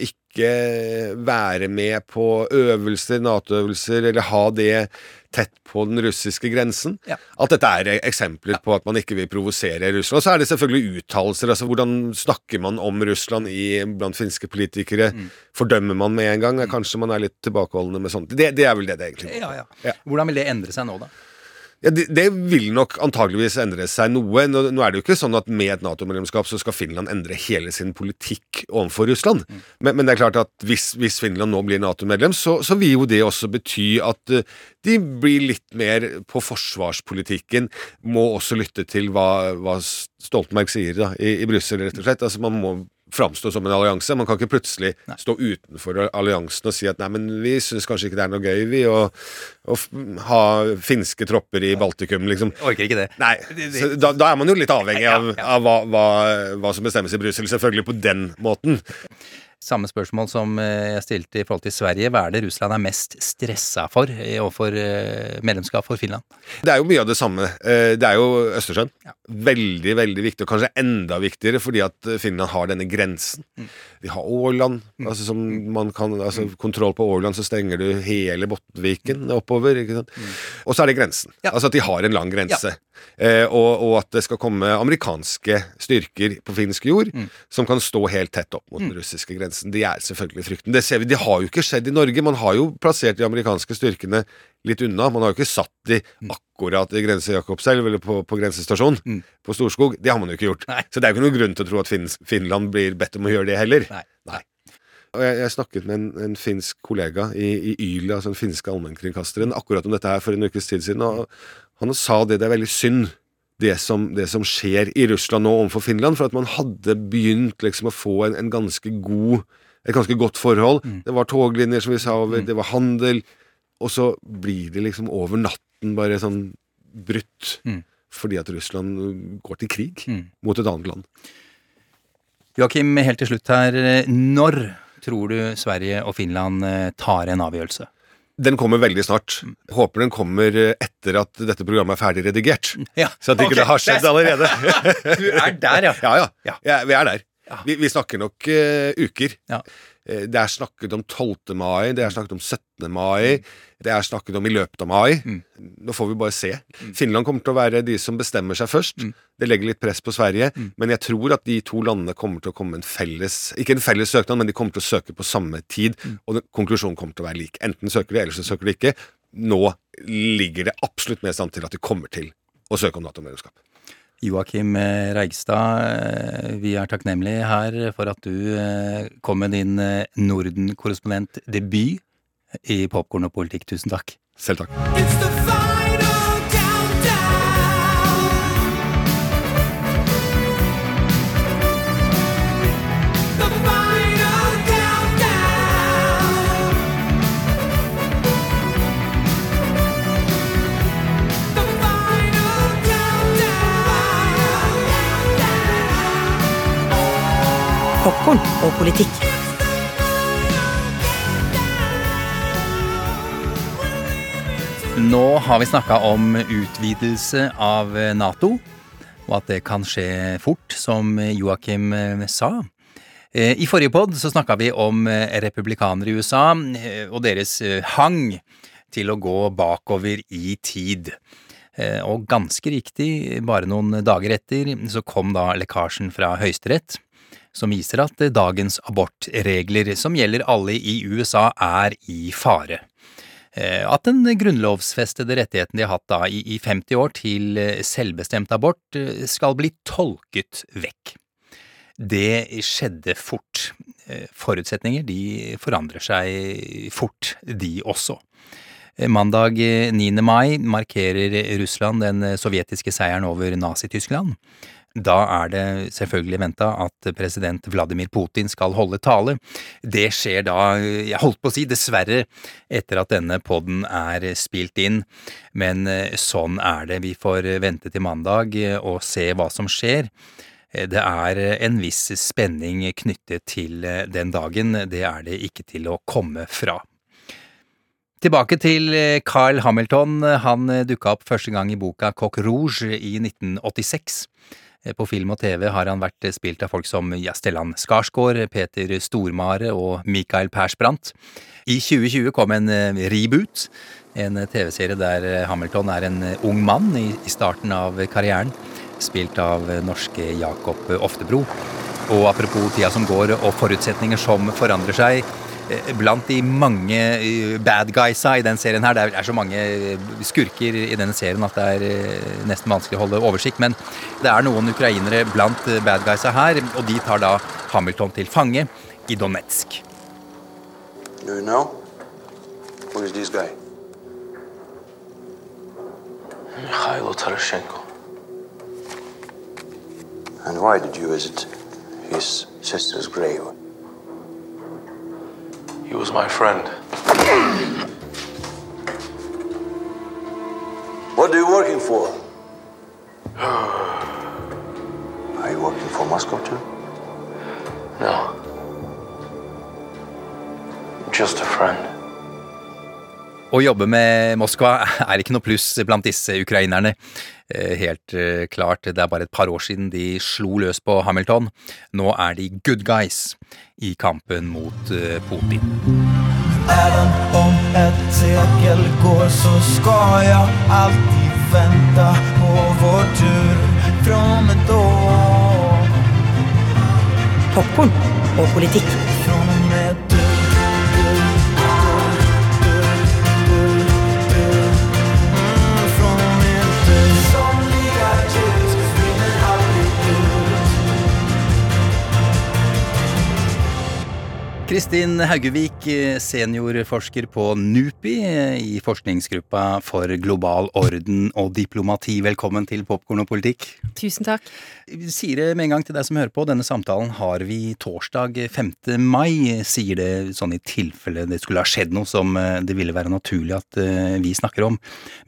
ikke være med på øvelser, Nato-øvelser, eller ha det tett på den russiske grensen. At dette er eksempler på at man ikke vil provosere Russland. Og så er det selvfølgelig uttalelser. altså Hvordan snakker man om Russland i, blant finske politikere? Fordømmer man med en gang? Kanskje man er litt tilbakeholdne med sånt. Det, det er vel det det egentlig er. Ja, ja. Hvordan vil det endre seg nå, da? Ja, det, det vil nok antageligvis endre seg noe. Nå, nå er det jo ikke sånn at med et Nato-medlemskap så skal Finland endre hele sin politikk overfor Russland. Men, men det er klart at hvis, hvis Finland nå blir Nato-medlem, så, så vil jo det også bety at uh, de blir litt mer på forsvarspolitikken. Må også lytte til hva, hva Stoltenberg sier da, i, i Brussel, rett og slett. Altså Man må framstå som en allianse. Man kan ikke plutselig stå utenfor alliansen og si at nei, men vi syns kanskje ikke det er noe gøy, vi, å, å ha finske tropper i Baltikum, liksom. Orker ikke det. Nei, så da, da er man jo litt avhengig av, av hva, hva, hva som bestemmes i Brussel, selvfølgelig på den måten. Samme spørsmål som eh, jeg stilte i forhold til Sverige. Hva er det Russland er mest stressa for eh, overfor eh, medlemskap for Finland? Det er jo mye av det samme. Det er jo Østersjøen. Veldig, veldig viktig, og kanskje enda viktigere fordi at Finland har denne grensen. De har Åland, altså som man kan altså Kontroll på Åland, så stenger du hele Bottenviken oppover. ikke sant? Og så er det grensen. Altså at de har en lang grense. Eh, og, og at det skal komme amerikanske styrker på finsk jord som kan stå helt tett opp mot den russiske grensen. Det er selvfølgelig frykten. Det ser vi, det har jo ikke skjedd i Norge. Man har jo plassert de amerikanske styrkene litt unna. Man har jo ikke satt de akkurat i grense Jakobselv eller på, på grensestasjon på Storskog. Det har man jo ikke gjort. Så det er jo ikke noen grunn til å tro at Finns, Finland blir bedt om å gjøre det heller. Nei. Og jeg, jeg snakket med en, en finsk kollega i, i YLE, altså den finske allmennkringkasteren, akkurat om dette her for en ukes tid siden, og han sa det det er veldig synd. Det som, det som skjer i Russland nå overfor Finland, for at man hadde begynt liksom å få en, en ganske god et ganske godt forhold. Det var toglinjer, som vi sa, over, det var handel. Og så blir det liksom over natten bare sånn brutt. Fordi at Russland går til krig mot et annet land. Joakim, helt til slutt her. Når tror du Sverige og Finland eh, tar en avgjørelse? Den kommer veldig snart. Håper den kommer eh, etter at dette programmet er ferdig redigert. Ja, Så at ikke okay. det har skjedd er- allerede. Du er der, ja. Ja, ja. ja vi er der. Vi, vi snakker nok uh, uker. Eh, Det er snakket om 12. mai, det er snakket om 17. mai, det er snakket om i løpet av mai. Nå får vi bare se. Finland kommer til å være de som bestemmer seg først. Det legger litt press på Sverige, men jeg tror at de to landene kommer til å komme en felles Ikke en felles søknad, men de kommer til å søke på samme tid, og den, konklusjonen kommer til å være lik. Enten søker de, eller så søker de ikke. Nå ligger det absolutt mest an til at de kommer til å søke om Nato-medlemskap. Joakim eh, Reigstad, eh, vi er takknemlige her for at du eh, kom med din Norden-korrespondent-debut i Popkorn og politikk. Tusen takk. Selv takk. Popkorn og politikk. Nå har vi snakka om utvidelse av Nato, og at det kan skje fort, som Joakim sa. Eh, I forrige pod snakka vi om eh, republikanere i USA eh, og deres hang til å gå bakover i tid. Og ganske riktig, bare noen dager etter, så kom da lekkasjen fra Høyesterett, som viser at dagens abortregler, som gjelder alle i USA, er i fare. Eh, at den grunnlovsfestede rettigheten de har hatt da i, i 50 år til eh, selvbestemt abort, eh, skal bli tolket vekk. Det skjedde fort. Forutsetninger de forandrer seg fort, de også. Mandag 9. mai markerer Russland den sovjetiske seieren over Nazi-Tyskland. Da er det selvfølgelig venta at president Vladimir Putin skal holde tale. Det skjer da, jeg holdt på å si dessverre, etter at denne podden er spilt inn. Men eh, sånn er det. Vi får vente til mandag eh, og se hva som skjer. Eh, det er en viss spenning knyttet til den dagen, det er det ikke til å komme fra. Tilbake til Carl Hamilton. Han dukka opp første gang i boka Coq Rouge i 1986. Eh, på film og TV har han vært spilt av folk som Stellan Skarsgård, Peter Stormare og Michael Persbrandt. I 2020 kom en eh, reboot, en TV-serie der Hamilton er en ung mann i starten av karrieren, spilt av norske Jakob Oftebro. Og apropos tida som går og forutsetninger som forandrer seg, Eh, blant de mange eh, bad guysa i den serien her. Det er så mange eh, skurker i denne serien at det er nesten vanskelig å holde oversikt. Men det er noen ukrainere blant bad guysa her, og de tar da Hamilton til fange i Donetsk. You know? Who is this guy? Mikhailo Tarashenko. And why did you visit his sister's grave? He was my friend. What are you working for? Are you working for Moscow too? No. Just a friend. Å jobbe med Moskva er ikke noe pluss blant disse ukrainerne. Eh, helt eh, klart, det er bare et par år siden de slo løs på Hamilton. Nå er de good guys i kampen mot eh, Putin. Även om ett sekel går så ska jag alltid vänta på vår tur från ett år. Popcorn och Kristin Haugevik, seniorforsker på NUPI i forskningsgruppa for global orden og diplomati. Velkommen til Popkorn og politikk. Tusen takk. Sier det med en gang til deg som hører på. Denne samtalen har vi torsdag 5. mai. Sier det sånn i tilfelle det skulle ha skjedd noe som eh, det ville være naturlig at eh, vi snakker om,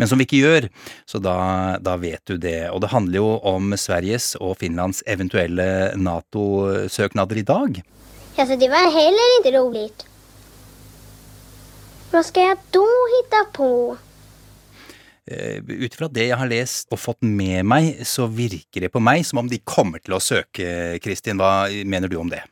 men som vi ikke gjør. Så da, da vet du det. Og det handler jo om Sveriges og Finlands eventuelle Nato-søknader i dag. Alltså det var heller inte roligt. Vad ska jag då hitta på? Eh, ut fra det jeg har lest og fått med meg, så virker det på meg som om de kommer til å søke, Kristin. Hva mener du om det?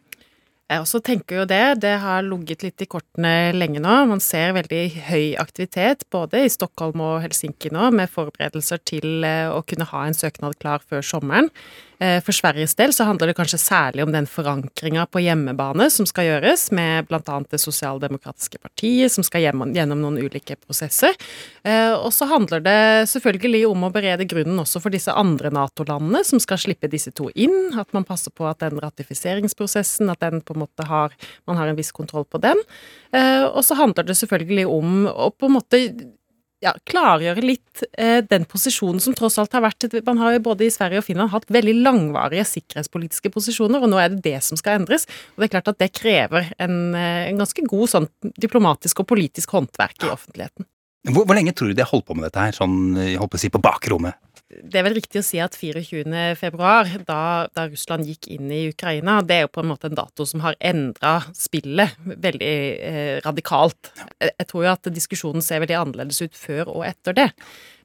Jeg også tenker jo det. Det har ligget litt i kortene lenge nå. Man ser veldig høy aktivitet både i Stockholm og Helsinki nå, med forberedelser til eh, å kunne ha en søknad klar før sommeren. Eh, for Sveriges del så handler det kanskje særlig om den forankringa på hjemmebane som skal gjøres, med bl.a. Det sosialdemokratiske partiet, som skal gjennom noen ulike prosesser. Eh, og så handler det selvfølgelig om å berede grunnen også for disse andre Nato-landene som skal slippe disse to inn. At man passer på at den ratifiseringsprosessen, at den på en måte har Man har en viss kontroll på den. Eh, og så handler det selvfølgelig om å på en måte ja, klargjøre litt eh, den posisjonen som tross alt har vært Man har jo både i Sverige og Finland hatt veldig langvarige sikkerhetspolitiske posisjoner, og nå er det det som skal endres. Og det er klart at det krever en, eh, en ganske god sånn diplomatisk og politisk håndverk i offentligheten. Hvor, hvor lenge tror du de har holdt på med dette her, sånn jeg håper å si på bakrommet? Det er vel riktig å si at 24. februar, da, da, Russland gikk inn i Ukraina, det er jo på en måte en dato som har endra spillet veldig eh, radikalt. Jeg tror jo at diskusjonen ser veldig annerledes ut før og etter det.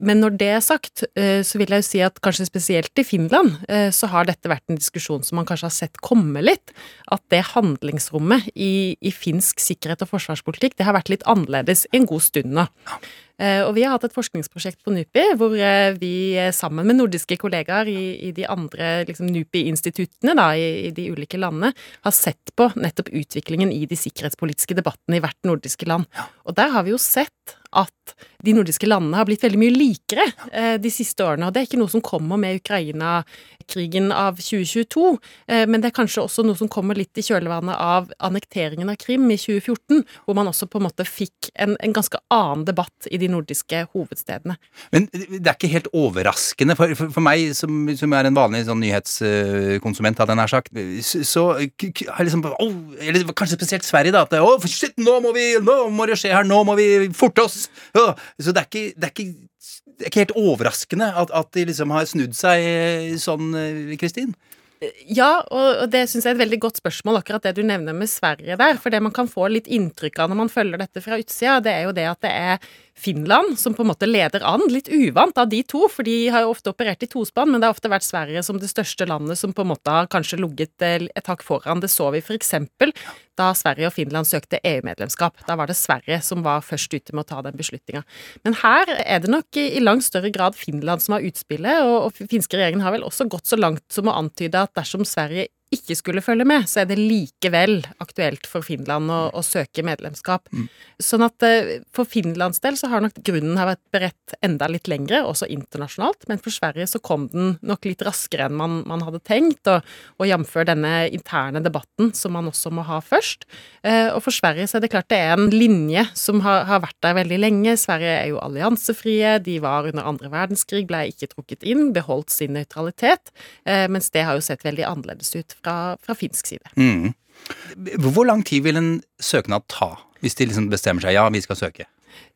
Men når det er sagt, eh, så vil jeg jo si at kanskje spesielt i Finland eh, så har dette vært en diskusjon som man kanskje har sett komme litt. At det handlingsrommet i, i finsk sikkerhet og forsvarspolitikk, det har vært litt annerledes en god stund nå. Eh, og vi har hatt et forskningsprosjekt på NUPI hvor eh, vi eh, sammen med nordiske kollegaer i, i de andre liksom, NUPI-instituttene i, i, de ulike landene har sett på nettopp utviklingen i de sikkerhetspolitiske debattene i hvert nordiske land. Og der har vi jo sett at de nordiske landene har blitt veldig mye likere eh, de siste årene. Og det er ikke noe som kommer med Ukraina-krigen av 2022, eh, men det er kanskje også noe som kommer litt i kjølvannet av annekteringen av Krim i 2014, hvor man også på en måte fikk en, en ganske annen debatt i de nordiske hovedstedene. Men det er ikke helt overraskende for, for, for meg, som, som, er en vanlig sånn nyhetskonsument, hadde jeg nær sagt, så har liksom oh, Eller kanskje spesielt Sverige, da. At oh, shit, nå må vi Nå må det skje her! Nå må vi forte oss! Oh, så det er ikke, det er ikke det er ikke helt overraskende at, at, de liksom har snudd seg sånn, Kristin? Ja, og det syns jeg er et veldig godt spørsmål, akkurat det du nevner med Sverige der. For det man kan få litt inntrykk av når man følger dette fra utsida, det er jo det at det er Finland som på en måte leder an. Litt uvant av de to, for de har jo ofte operert i tospann, men det har ofte vært Sverige som det største landet som på en måte har kanskje ligget eh, et hakk foran. Det så vi f.eks. da Sverige og Finland søkte EU-medlemskap. Da var det Sverige som var først ute med å ta den beslutninga. Men her er det nok i langt større grad Finland som har utspillet, og, og finske regjeringen har vel også gått så langt som å antyde at dersom Sverige ikke skulle følge med, så er det likevel aktuelt for Finland å, å søke medlemskap. Mm. Sånn at uh, for Finlands del så har nok grunnen har vært beredt enda litt lengre, også internasjonalt, men for Sverige så kom den nok litt raskere enn man, man hadde tenkt, og, og jf. denne interne debatten som man også må ha først. Eh, og for Sverige så er det klart det er en linje som har, har vært der veldig lenge. Sverige er jo alliansefrie, de var under andre verdenskrig, ble ikke trukket inn, beholdt sin nøytralitet, eh, mens det har jo sett veldig annerledes ut fra, fra finsk side. Mm. Hvor lang tid vil en søknad ta, hvis de liksom bestemmer seg ja, vi skal søke?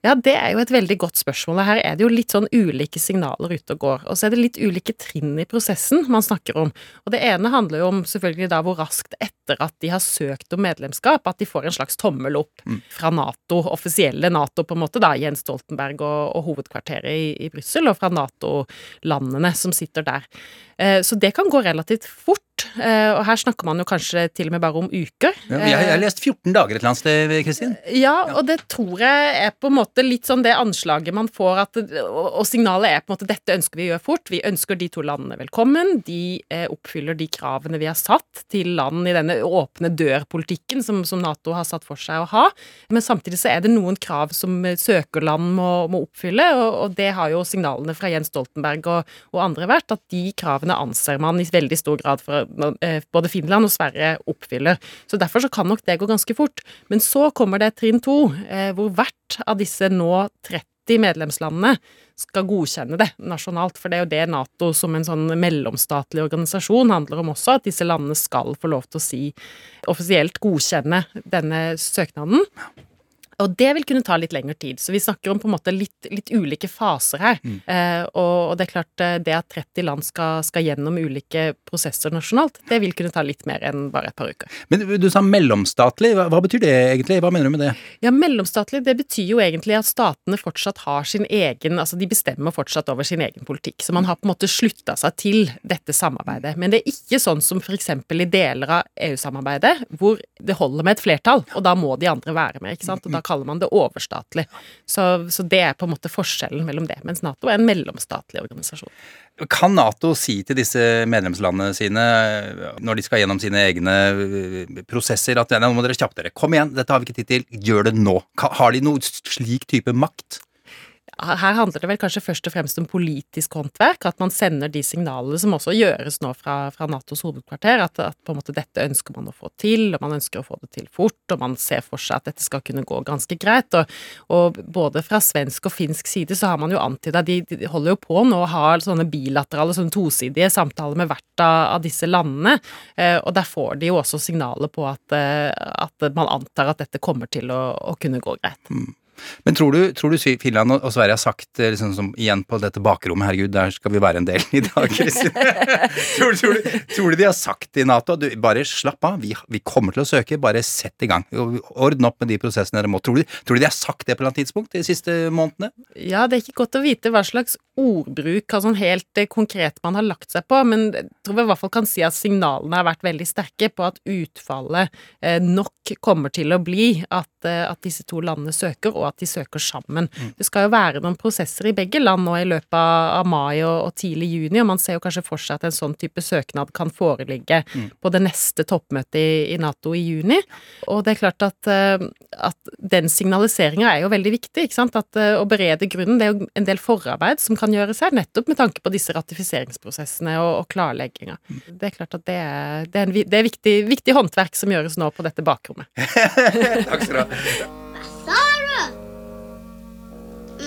Ja, det er jo et veldig godt spørsmål. Her er det jo litt sånn ulike signaler ute og går. Og så er det litt ulike trinn i prosessen man snakker om. Og det ene handler jo om selvfølgelig da hvor raskt etter at de har søkt om medlemskap, at de får en slags tommel opp mm. fra Nato, offisielle Nato på en måte, da, Jens Stoltenberg og, og hovedkvarteret i, i Brussel, og fra Nato-landene som sitter der. Eh, så det kan gå relativt fort. Eh, og her snakker man jo kanskje til og med bare om uker. Ja, jeg har lest 14 dager et eller annet sted, Kristin. Ja, og det tror jeg er på en måte litt sånn det anslaget man får, at, og signalet er på en måte dette ønsker vi å gjøre fort. Vi ønsker de to landene velkommen. De eh, oppfyller de kravene vi har satt til land i denne åpne dør-politikken som, som, Nato har satt for seg å ha. Men samtidig så er det noen krav som søkerland må, må oppfylle, og, og, det har jo signalene fra Jens Stoltenberg og, og andre vært, at de kravene anser man i veldig stor grad for eh, både Finland og Sverige oppfyller. Så derfor så kan nok det gå ganske fort. Men så kommer det trinn to, eh, hvor hvert av disse nå 30 medlemslandene skal godkjenne det nasjonalt. For det er jo det Nato som en sånn mellomstatlig organisasjon handler om også, at disse landene skal få lov til å si offisielt godkjenne denne søknaden. Og det vil kunne ta litt lengre tid. Så vi snakker om på en måte litt, litt ulike faser her. Mm. Eh, og, og, det er klart, eh, det at 30 land skal, skal, gjennom ulike prosesser nasjonalt, det vil kunne ta litt mer enn bare et par uker. Men du sa mellomstatlig. Hva, hva, betyr det egentlig? Hva mener du med det? Ja, Mellomstatlig, det betyr jo egentlig at statene fortsatt har sin egen Altså de bestemmer fortsatt over sin egen politikk. Så man har på en måte slutta seg til dette samarbeidet. Men det er ikke sånn som f.eks. i deler av EU-samarbeidet, hvor det holder med et flertall, og da må de andre være med. ikke sant? Og da kaller man det overstatlig. Så, så, det er på en måte forskjellen mellom det. Mens Nato er en mellomstatlig organisasjon. Kan Nato si til disse medlemslandene sine, når de skal gjennom sine egne øh, prosesser, at nå må dere kjappe dere, kom igjen, dette har vi ikke tid til, gjør det nå. Har de noe slik type makt? Her handler det vel kanskje først og fremst om politisk håndverk. At man sender de signalene som også gjøres nå fra, fra Natos hovedkvarter. At, at, på en måte dette ønsker man å få til, og man ønsker å få det til fort. Og man ser for seg at dette skal kunne gå ganske greit. Og, og både fra svensk og finsk side så har man jo antyda De, de holder jo på nå å ha sånne bilaterale, sånne tosidige samtaler med hvert av, disse landene. Eh, og der får de jo også signaler på at, eh, at man antar at dette kommer til å, å kunne gå greit. Mm. Men tror du, tror du Finland og Sverige har sagt eh, liksom, som, igjen på dette bakrommet, herregud, der skal vi være en del i dag, Kristin. tror, tror, tror, du de har sagt i Nato du, bare slapp av, vi, vi, kommer til å søke, bare sett i gang. Ordne opp med de prosessene dere må. Tror du, tror du de har sagt det på et eller annet tidspunkt de siste månedene? Ja, det er ikke godt å vite hva slags ordbruk hva sånn helt eh, konkret man har lagt seg på, men jeg tror vi i hvert fall kan si at signalene har vært veldig sterke på at utfallet eh, nok kommer til å bli at, at disse to landene søker, og og at de søker sammen. Det skal jo være noen prosesser i begge land nå i løpet av mai og, og tidlig juni, og man ser jo kanskje for seg at en sånn type søknad kan foreligge Mm. på det neste toppmøtet i, i Nato i juni. Og det er klart at, eh, at den signaliseringa er jo veldig viktig, ikke sant. At eh, å berede grunnen, det er jo en del forarbeid som kan gjøres her, nettopp med tanke på disse ratifiseringsprosessene og, og klarlegginga. Det er klart at det er, det er, en, det er viktig, viktig håndverk som gjøres nå på dette bakrommet. Takk skal du ha.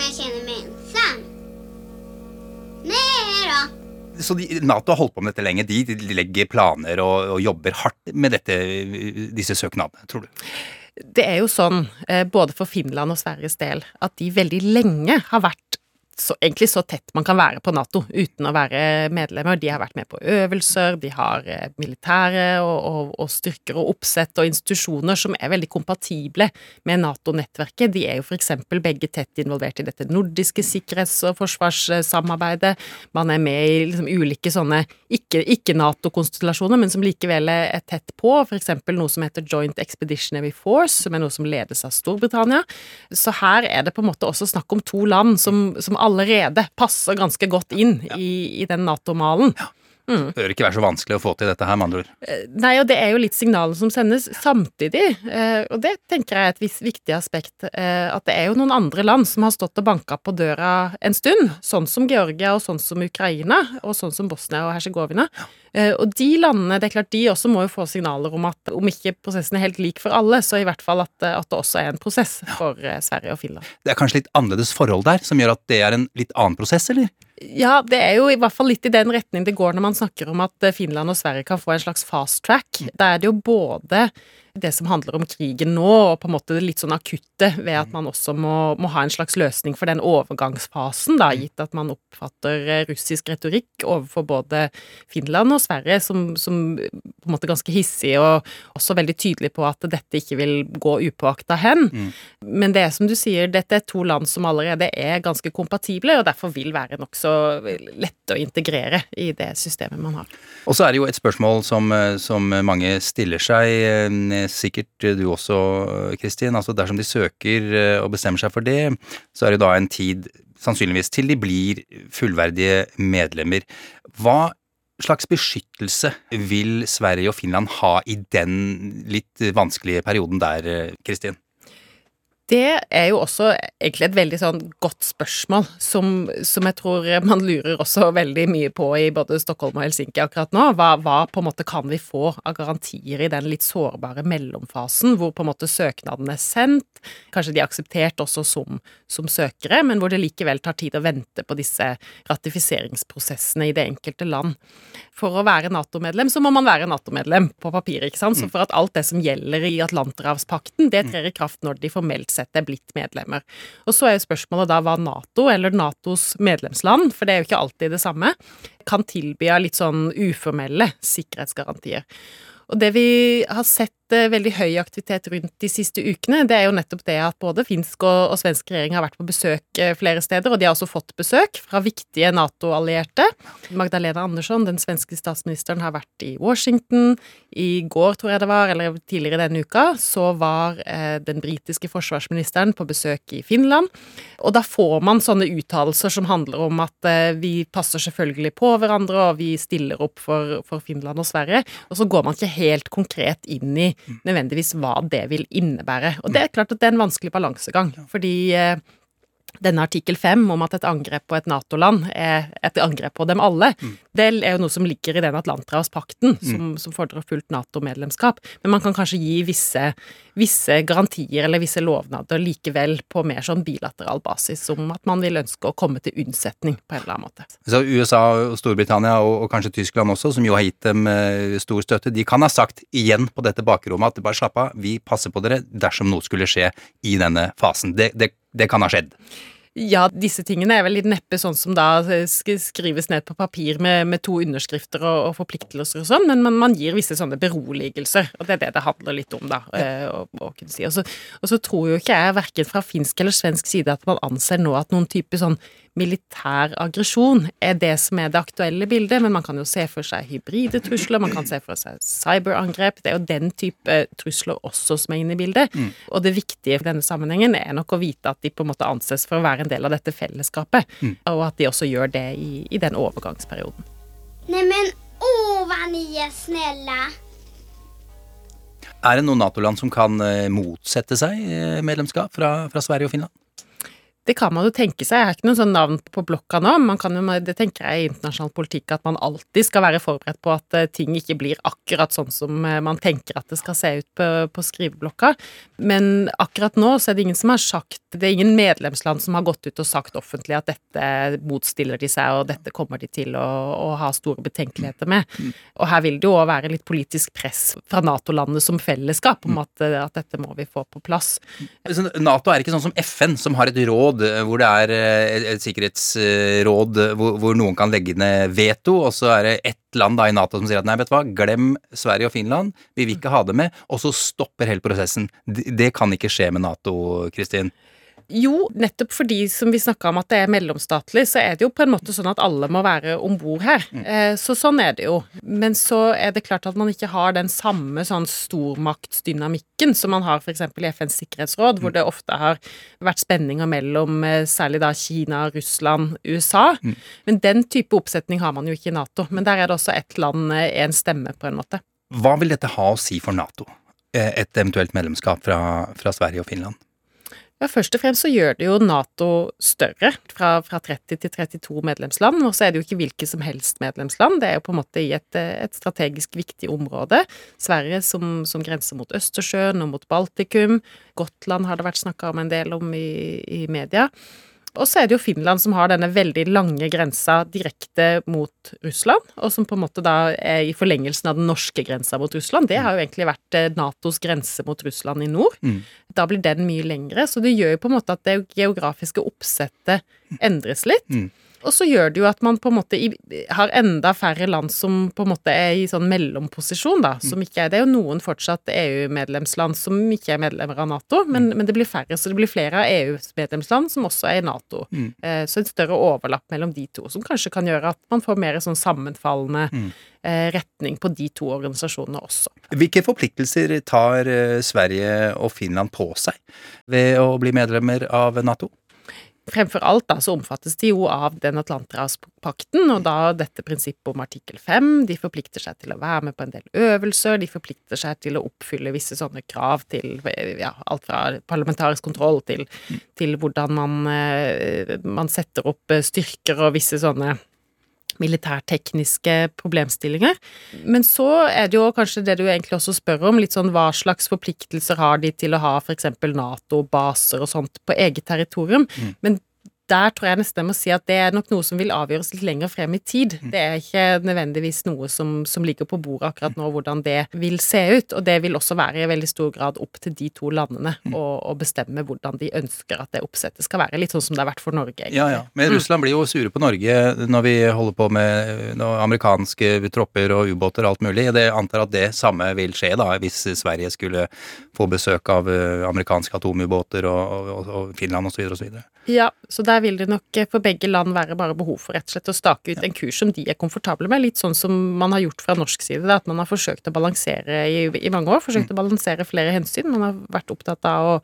Jeg kjenner meg ensam? Nei da. Så de, Nato har holdt på med dette lenge. De, de legger planer og, og jobber hardt med dette, disse søknadene, tror du? Det er jo sånn, eh, både for Finland og Sveriges del, at de veldig lenge har vært så, egentlig så tett man kan være på Nato uten å være medlemmer. De har vært med på øvelser, de har eh, militære og, og, og styrker og oppsett og institusjoner som er veldig kompatible med Nato-nettverket. De er jo f.eks. begge tett involvert i dette nordiske sikkerhets- og forsvarssamarbeidet. Man er med i liksom ulike sånne ikke-Nato-konstellasjoner, men som likevel er tett på, f.eks. noe som heter Joint Expeditionary Force, som er noe som ledes av Storbritannia. Så her er det på en måte også snakk om to land som, som allerede passer ganske godt inn i, i den Nato-malen. Mm. Det bør ikke være så vanskelig å få til dette her, med andre ord. Eh, Nei, og det er jo litt signalet som sendes samtidig, eh, og det tenker jeg er et visst viktig aspekt. eh, At det er jo noen andre land som har stått og banka på døra en stund, sånn som Georgia og sånn som Ukraina, og sånn som Bosnia og Herzegovina. Og de landene, det er klart de også må jo få signaler om at om ikke prosessen er helt lik for alle, så i hvert fall at, at det også er en prosess for Sverige og Finland. Det er kanskje litt annerledes forhold der, som gjør at det er en litt annen prosess, eller? Ja, det er jo i hvert fall litt i den retning det går når man snakker om at eh, Finland og Sverige kan få en slags fast track. Da er det jo både det som handler om krigen nå, og på en måte det litt sånn akutte ved at man også må, må ha en slags løsning for den overgangsfasen, da, gitt at man oppfatter eh, russisk retorikk overfor både Finland og Sverige som, som på en måte ganske hissig, og også veldig tydelig på at dette ikke vil gå upåakta hen. Men det er som du sier, dette er to land som allerede er ganske kompatible, og derfor vil være nokså lette å integrere i det systemet man har. Og så er det jo et spørsmål som, eh, som mange stiller seg, eh, sikkert du også, Kristin. Altså dersom de søker eh, og bestemmer seg for det, så er det da en tid sannsynligvis til de blir fullverdige medlemmer. Hva slags beskyttelse vil Sverige og Finland ha i den litt vanskelige perioden der, eh, Kristin? Det er jo også egentlig et veldig sånn godt spørsmål, som, som jeg tror man lurer også veldig mye på i både Stockholm og Helsinki akkurat nå. Hva, hva på en måte kan vi få av garantier i den litt sårbare mellomfasen, hvor på en måte søknaden er sendt, kanskje de er akseptert også som, som søkere, men hvor det likevel tar tid å vente på disse ratifiseringsprosessene i det enkelte land. For å være Nato-medlem, så må man være Nato-medlem på papiret, ikke sant. Så for at alt det som gjelder i Atlanterhavspakten, det trer i kraft når de formelt sett er blitt medlemmer. Og så er jo spørsmålet da hva Nato, eller Natos medlemsland, for det er jo ikke alltid det samme, kan tilby av litt sånn uformelle sikkerhetsgarantier. Og det vi har sett eh, veldig høy aktivitet rundt de siste ukene, det er jo nettopp det at både finsk og, og svensk regjering har vært på besøk eh, flere steder, og de har også fått besøk fra viktige Nato-allierte. Magdalena Andersson, den svenske statsministeren, har vært i Washington. I går, tror jeg det var, eller tidligere denne uka, så var eh, den britiske forsvarsministeren på besøk i Finland. Og da får man sånne uttalelser som handler om at eh, vi passer selvfølgelig på hverandre, og vi stiller opp for, for Finland og Sverige, og så går man ikke helt konkret inn i nødvendigvis hva det vil innebære. Og det er klart at det er en vanskelig balansegang, fordi eh, denne artikkel fem om at et angrep på et Nato-land er et angrep på dem alle, det er jo noe som ligger i den Atlanterhavspakten, som, som fordrer fullt Nato-medlemskap. Men man kan kanskje gi visse, visse garantier eller visse lovnader likevel på mer sånn bilateral basis, om at man vil ønske å komme til unnsetning på en eller annen måte. Så USA, og Storbritannia og, og kanskje Tyskland også, som jo har gitt dem eh, stor støtte, de kan ha sagt igjen på dette bakrommet at bare slapp av, vi passer på dere dersom noe skulle skje i denne fasen. Det, det, det kan ha skjedd. Ja, disse tingene er vel litt neppe sånn som da skrives ned på papir med, med to underskrifter og, og forpliktelser og sånn, men man, man gir visse sånne beroligelser, og det er det det handler litt om, da, eh, å, å kunne si. Og så, og så tror jo ikke jeg, verken fra finsk eller svensk side, at man anser nå at noen type sånn militær aggresjon er det som er det aktuelle bildet, men man kan jo se for seg hybride trusler, man kan se for seg cyberangrep. Det er jo den type trusler også som er inne i bildet. Mm. Og det viktige for denne sammenhengen er nok å vite at de på en måte anses for å være en del av dette fellesskapet, mm. og at de også gjør det i, i den overgangsperioden. Neimen, å hva ni er snille! Er det noen Nato-land som kan eh, motsette seg eh, medlemskap fra, fra Sverige og Finland? Det kan man jo tenke seg. Jeg har ikke noe sånn navn på blokka nå. Man kan jo, det tenker jeg i internasjonal politikk at man alltid skal være forberedt på at eh, ting ikke blir akkurat sånn som eh, man tenker at det skal se ut på, på skriveblokka. Men akkurat nå så er det ingen som har sagt Det er ingen medlemsland som har gått ut og sagt offentlig at dette motstiller de seg, og dette kommer de til å, å ha store betenkeligheter med. Og her vil det jo òg være litt politisk press fra Nato-landet som fellesskap om at, at dette må vi få på plass. Nato er ikke sånn som FN, som har et råd råd eh, hvor det er eh, et sikkerhetsråd hvor, hvor noen kan legge ned veto, og så er det ett land da i Nato som sier at nei, vet du hva, glem Sverige og Finland, vi vil ikke ha det med, og så stopper hele prosessen. Det kan ikke skje med Nato, Kristin. Jo, nettopp fordi som vi snakka om at det er mellomstatlig, så er det jo på en måte sånn at alle må være om bord her. Mm. Eh, så sånn er det jo. Men så er det klart at man ikke har den samme sånn stormaktsdynamikken som man har f.eks. i FNs sikkerhetsråd, hvor mm. det ofte har vært spenninger mellom eh, særlig da Kina, Russland, USA. Mm. Men den type oppsetning har man jo ikke i Nato. Men der er det også ett land, én eh, stemme, på en måte. Hva vil dette ha å si for Nato? Et eventuelt medlemskap fra, fra Sverige og Finland? Ja, Først og fremst så gjør det jo Nato større, fra, fra 30 til 32 medlemsland. Og så er det jo ikke hvilke som helst medlemsland, det er jo på en måte i et, et strategisk viktig område. Sverige som, som, grenser mot Østersjøen og mot Baltikum. Gotland har det vært snakka om en del om i, i media. Og så er det jo Finland som har denne veldig lange grensa direkte mot Russland, og som på en måte da er i forlengelsen av den norske grensa mot Russland. Det har jo egentlig vært eh, Natos grense mot Russland i nord. Mm. Da blir den mye lengre, så det gjør jo på en måte at det geografiske oppsettet endres litt. Mm. Og så gjør det jo at man på en måte har enda færre land som på en måte er i sånn mellomposisjon, da. Som ikke er Det er jo noen fortsatt EU-medlemsland som ikke er medlemmer av Nato, men, mm. men, det blir færre. Så det blir flere av EUs medlemsland som også er i Nato. Mm. Eh, så en større overlapp mellom de to, som kanskje kan gjøre at man får mer sånn sammenfallende mm. eh, retning på de to organisasjonene også. Hvilke forpliktelser tar eh, Sverige og Finland på seg ved å bli medlemmer av Nato? Fremfor alt da, så omfattes de jo av den Atlanterhavspakten, og da dette prinsippet om artikkel 5. De forplikter seg til å være med på en del øvelser, de forplikter seg til å oppfylle visse sånne krav til ja, alt fra parlamentarisk kontroll til, til hvordan man, eh, man setter opp styrker og visse sånne militærtekniske problemstillinger. Men så er det jo kanskje det du egentlig også spør om, litt sånn hva slags forpliktelser har de til å ha f.eks. Nato-baser og sånt på eget territorium. Mm. Men der tror jeg nesten jeg må si at det er nok noe som vil avgjøres litt lenger frem i tid. Mm. Det er ikke nødvendigvis noe som, som, ligger på bordet akkurat nå, hvordan det vil se ut. Og det vil også være i veldig stor grad opp til de to landene mm. å, bestemme hvordan de ønsker at det oppsettet skal være. Litt sånn som det har vært for Norge, egentlig. Ja, ja. Men mm. Russland blir jo sure på Norge når vi holder på med amerikanske tropper og ubåter og alt mulig. Jeg antar at det samme vil skje da, hvis Sverige skulle få besøk av eh, amerikanske atomubåter og, og, og Finland osv. osv. Ja, så der vil det nok for begge land være bare behov for rett og slett å stake ut en kurs som de er komfortable med. Litt sånn som man har gjort fra norsk side, at man har forsøkt å balansere i, i mange år. Forsøkt mm. å balansere flere hensyn. Man har vært opptatt av å,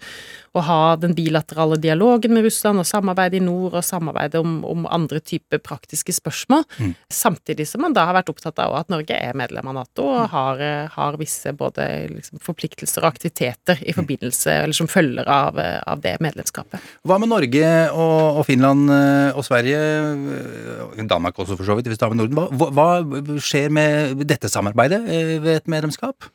å, ha den bilaterale dialogen med Russland og samarbeide i nord og samarbeide om, om andre typer praktiske spørsmål. Mm. Samtidig som man da har vært opptatt av at Norge er medlem av Nato og mm. har, har visse både liksom, forpliktelser og aktiviteter i forbindelse, eller som følger av, av det medlemskapet. Hva med Norge? Og, og Finland eh, og Sverige, eh, Danmark også for så vidt, hvis du har med Norden. Hva, hva skjer med dette samarbeidet eh, ved et medlemskap?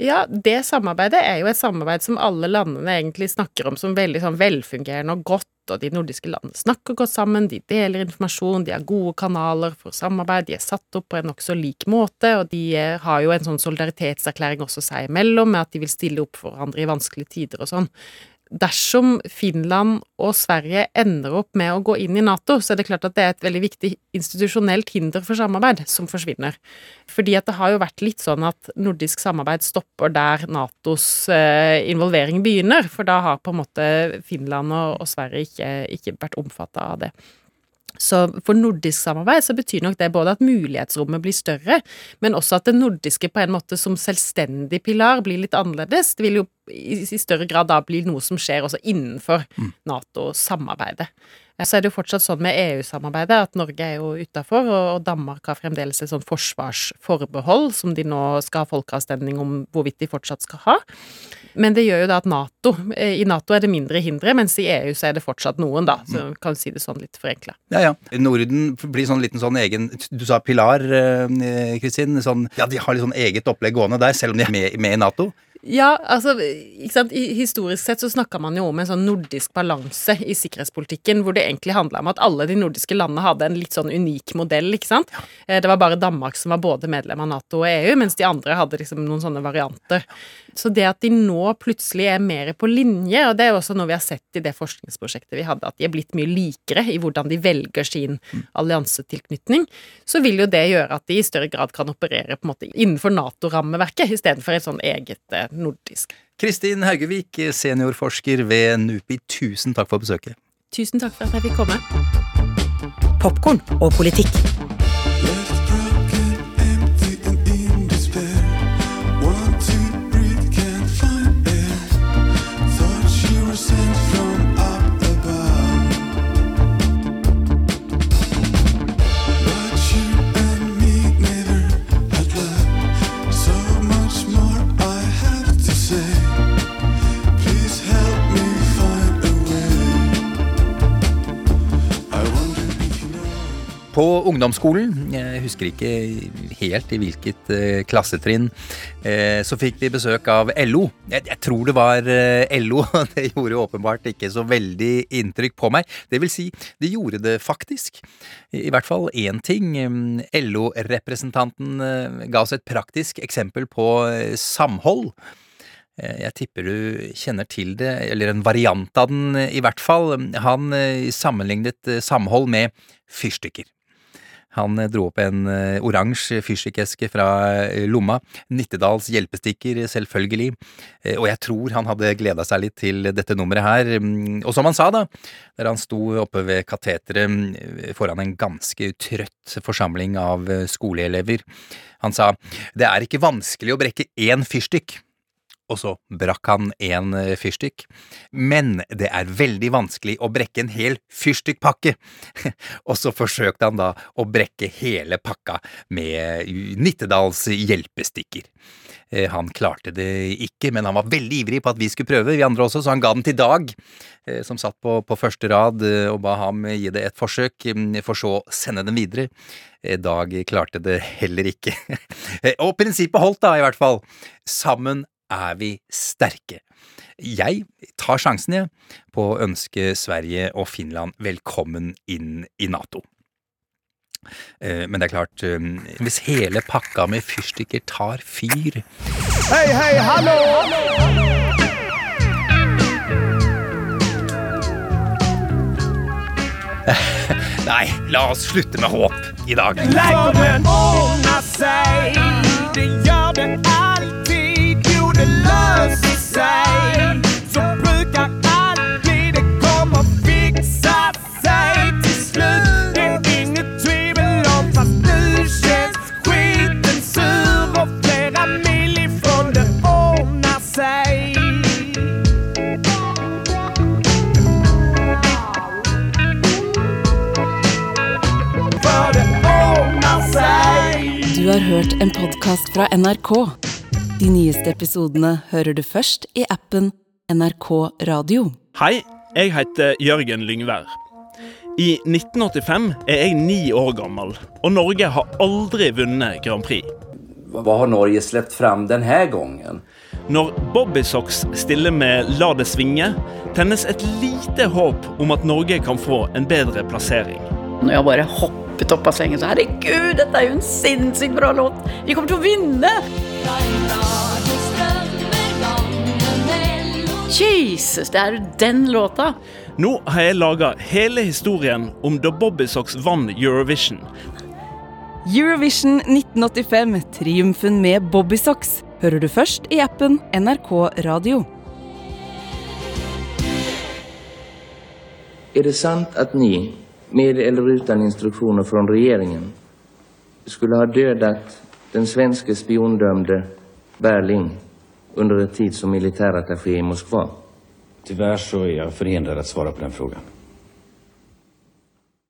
Ja, det samarbeidet er jo et samarbeid som alle landene egentlig snakker om som veldig sånn velfungerende og godt, og de nordiske landene snakker godt sammen, de deler informasjon, de har gode kanaler for samarbeid, de er satt opp på en nokså lik måte, og de har jo en sånn solidaritetserklæring også seg imellom, med at de vil stille opp for hverandre i vanskelige tider og sånn dersom Finland og Sverige ender opp med å gå inn i Nato, så er det klart at det er et veldig viktig institusjonelt hinder for samarbeid som forsvinner. Fordi at det har jo vært litt sånn at nordisk samarbeid stopper der Natos eh, involvering begynner, for da har på en måte Finland og, Sverige ikke, ikke vært omfatta av det. Så for nordisk samarbeid så betyr nok det både at mulighetsrommet blir større, men også at det nordiske på en måte som selvstendig pilar blir litt annerledes. Det vil jo i, større grad da bli noe som skjer også innenfor Nato-samarbeidet. Så er det jo fortsatt sånn med EU-samarbeidet at Norge er jo utafor, og Danmark har fremdeles et sånn forsvarsforbehold som de nå skal ha folkeavstemning om hvorvidt de fortsatt skal ha. Men det gjør jo da at Nato I Nato er det mindre hindre, mens i EU så er det fortsatt noen, da. Så kan vi si det sånn litt forenkla. Ja, ja. Norden blir sånn liten sånn egen Du sa Pilar, eh, Kristin. Sånn, ja, de har litt sånn eget opplegg gående der, selv om de er med, med i Nato. Ja, altså? Historisk sett så snakka man jo om en sånn nordisk balanse i sikkerhetspolitikken, hvor det egentlig handla om at alle de nordiske landene hadde en litt sånn unik modell, ikke sant. Eh, Det var bare Danmark som var både medlem av Nato og EU, mens de andre hadde liksom noen sånne varianter. Så det at de nå plutselig er mer på linje, og det er jo også noe vi har sett i det forskningsprosjektet vi hadde, at de er blitt mye likere i hvordan de velger sin alliansetilknytning, så vil jo det gjøre at de i større grad kan operere på en måte innenfor Nato-rammeverket, istedenfor et sånn eget nordisk. Kristin Haugevik, seniorforsker ved NUPI, tusen takk for besøket. Tusen takk for at jeg fikk komme. Popkorn og politikk. På ungdomsskolen, jeg husker ikke helt i hvilket eh, klassetrinn, eh, så fikk vi besøk av LO. Jeg, tror det var eh, LO, det gjorde åpenbart ikke så veldig inntrykk på meg. Det vil si, det gjorde det faktisk. I, hvert fall én ting. LO-representanten ga oss et praktisk eksempel på samhold. Jeg tipper du kjenner til det, eller en variant av den i hvert fall. Han sammenlignet samhold med fyrstikker. Han eh, dro opp en eh, oransje fyrstikkeske fra eh, lomma. Nittedals hjelpestikker, selvfølgelig. Og jeg tror han hadde gleda seg litt til dette nummeret her. Mm, Og som han sa, da, der han sto oppe ved kateteret foran en ganske trøtt forsamling av skoleelever. Han sa det er ikke vanskelig å brekke én fyrstikk og så brakk han en eh, fyrstikk. Men det er veldig vanskelig å brekke en hel fyrstikkpakke. og så forsøkte han da å brekke hele pakka med Nittedals hjelpestikker. Eh, Han klarte det ikke, men han var veldig ivrig på at vi skulle prøve, vi andre også, så han ga den til Dag, eh, som satt på, på første rad, og ba ham gi det et forsøk, mm, for så å sende den videre. Dag klarte det heller ikke. og prinsippet holdt da, i hvert fall. Sammen er vi sterke. Jeg tar sjansen, jeg, på å ønske Sverige og Finland velkommen inn i Nato. Eh, Men det er klart, eh, hvis hele pakka med fyrstikker tar fyr Hei, hei, hallo! Nei, la oss slutte med håp i dag. Kommer ordna seg, Det gjør det alltid hørt en podkast fra NRK. De nyeste episodene hører du først i appen NRK Radio. Hei, jeg heter Jørgen Lyngvær. I 1985 er jeg ni år gammel, og Norge har aldri vunnet Grand Prix. Hva har Norge sluppet fram denne gangen? gången? Når Bobbysocks stiller med La det svinge, tennes et lite håp om at Norge kan få en bedre plassering. Når jeg bare hoppet opp av sengen så Herregud, dette er jo en sinnssykt bra låt! Vi kommer til å vinne! Jesus, det er jo den låta! Nå har jeg laga hele historien om da Bobbysocks vant Eurovision. Eurovision 1985, triumfen med Bobbysocks, hører du først i appen NRK Radio. Er det sant at ni med eller utan instruktioner från regeringen, skulle ha dödat den svenske spiondömde Berling under en tid som militärattaché i Moskva? Tyvärr så är jag förhindrad att svara på den frågan.